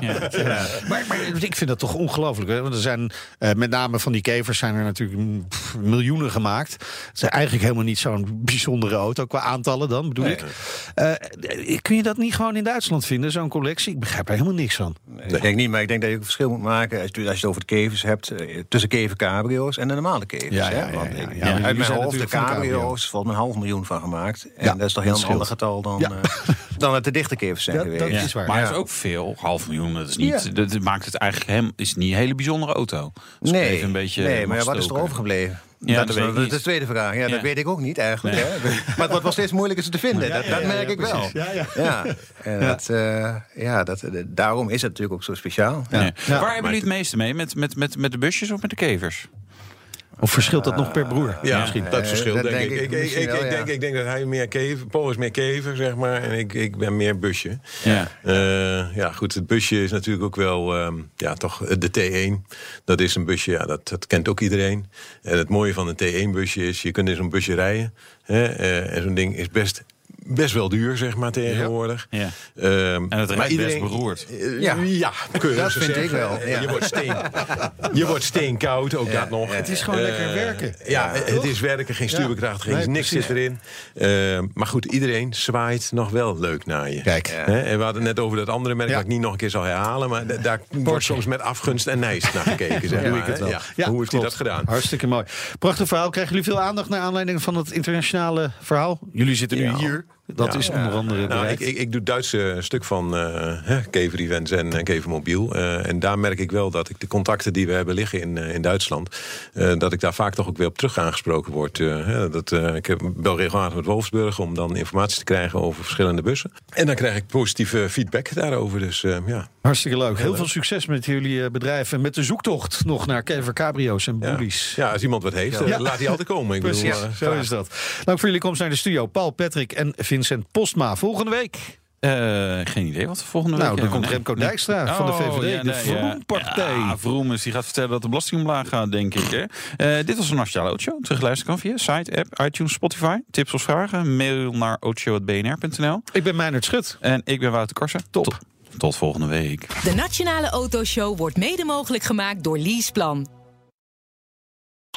ja.
Maar, maar ik vind dat toch ongelooflijk. hè? Want er zijn eh, met name van die kevers zijn er natuurlijk pff, miljoenen gemaakt. Het is eigenlijk helemaal niet zo'n bijzondere auto qua aantallen dan, bedoel ik. Eh, kun je dat niet gewoon in Duitsland vinden, zo'n collectie? Ik begrijp er helemaal niks van.
Ik denk niet, maar ik denk dat je een verschil moet maken... als je, als je het over de kevers hebt... eh, tussen kever cabrio's en de normale kevers.
Ja, ja,
hè?
ja,
Want ik- uit mijn hoofd, de cabrio's... volgens mij een half miljoen van gemaakt. En
Ja,
dat is toch heel een ander getal dan,
Ja.
eh, dan het de dichte kevers zijn geweest.
dat
Ja,
is waar.
Maar
Ja.
het is ook veel, half miljoen. Dat, is niet,
Ja.
dat maakt het eigenlijk hem, is niet een hele bijzondere auto. Ik
Nee,
even een beetje
nee, maar wat is er overgebleven?
Ja,
dat,
dat
is,
weet ik
dat
niet.
is de tweede vraag. Ja,
Ja.
dat weet ik ook niet eigenlijk.
Nee.
Hè? Maar het wordt wel steeds moeilijker ze te vinden. dat dat merk ik wel. Ja, en Dat, eh, ja dat, eh, daarom is het natuurlijk ook zo speciaal.
Ja.
Ja.
Waar hebben jullie het meeste mee? Met, met, met, met de busjes of met de kevers?
Of verschilt dat nog per broer?
Ja,
misschien.
dat verschilt
dat
denk,
denk
ik.
ik
Ik, ik,
misschien
ik,
wel,
ik
ja.
denk, ik denk dat hij meer kever... Paul is meer kever, zeg maar. En ik, ik ben meer busje.
Ja.
Eh, ja, goed, het busje is natuurlijk ook wel... ehm, ja, toch de T1. Dat is een busje, ja, dat, dat kent ook iedereen. En het mooie van een T1-busje is... je kunt in zo'n busje rijden. Hè, eh, en zo'n ding is best... Best wel duur, zeg maar, tegenwoordig.
Ja.
Ehm,
En het rijdt best beroerd.
Eh,
Ja.
ja, kun je
Dat vind ik wel,
Eh,
ja.
Je wordt, steen, je wordt steenkoud, ook dat nog.
Het is gewoon
Eh,
lekker werken.
Ja, het is werken, geen stuurbekracht, geen
Nee,
niks
precies.
zit erin. Eh, maar goed, iedereen zwaait nog wel leuk naar je.
Kijk.
Hè, En we hadden het net over dat andere merk,
Ja.
dat ik niet nog een keer zal herhalen. Maar da- daar wordt soms met afgunst en nijst naar gekeken. Zeg
Doe
maar,
ik het wel.
Ja. Hoe heeft hij dat gedaan?
Hartstikke mooi. Prachtig verhaal. Krijgen jullie veel aandacht naar aanleiding van het internationale verhaal? Jullie zitten nu
Ja.
hier. Dat
Ja.
is onder andere
Nou, ik, ik, ik doe het Duitse stuk van eh hè, Kever Events en uh, Kever Mobiel. Eh, en daar merk ik wel dat ik de contacten die we hebben liggen in, eh, in Duitsland... eh, dat ik daar vaak toch ook weer op terug aangesproken word. Eh, hè, dat, eh, ik heb, bel regelmatig met Wolfsburg om dan informatie te krijgen over verschillende bussen. En dan krijg ik positieve feedback daarover. Dus eh, ja,
Hartstikke leuk. Heel veel succes met jullie eh, bedrijf en met de zoektocht nog naar Kever Cabrio's en
ja.
Bullies.
ja, als iemand wat heeft, eh,
Ja.
laat hij altijd komen. Ik bedoel,
Precies,
eh,
zo is dat. Dank voor jullie komst naar de studio. Paul, Patrick en Vincent Postma. Volgende week.
Eh, geen idee wat we volgende
Nou,
week
dan komt Remco Dijkstra van de VVD, de Vroompartij.
Ja, Vroom is, die gaat vertellen dat de belasting omlaag gaat, denk ik. Hè? Eh, dit was een Nationale Auto Terugluisteren kan via site, app, iTunes, Spotify. Tips of vragen, mail naar auto.bnr.nl.
Ik ben Meijnerd Schut.
En ik ben Wouter Karsen.
Top.
Tot, tot volgende week.
De Nationale Autoshow wordt mede mogelijk gemaakt door Leaseplan.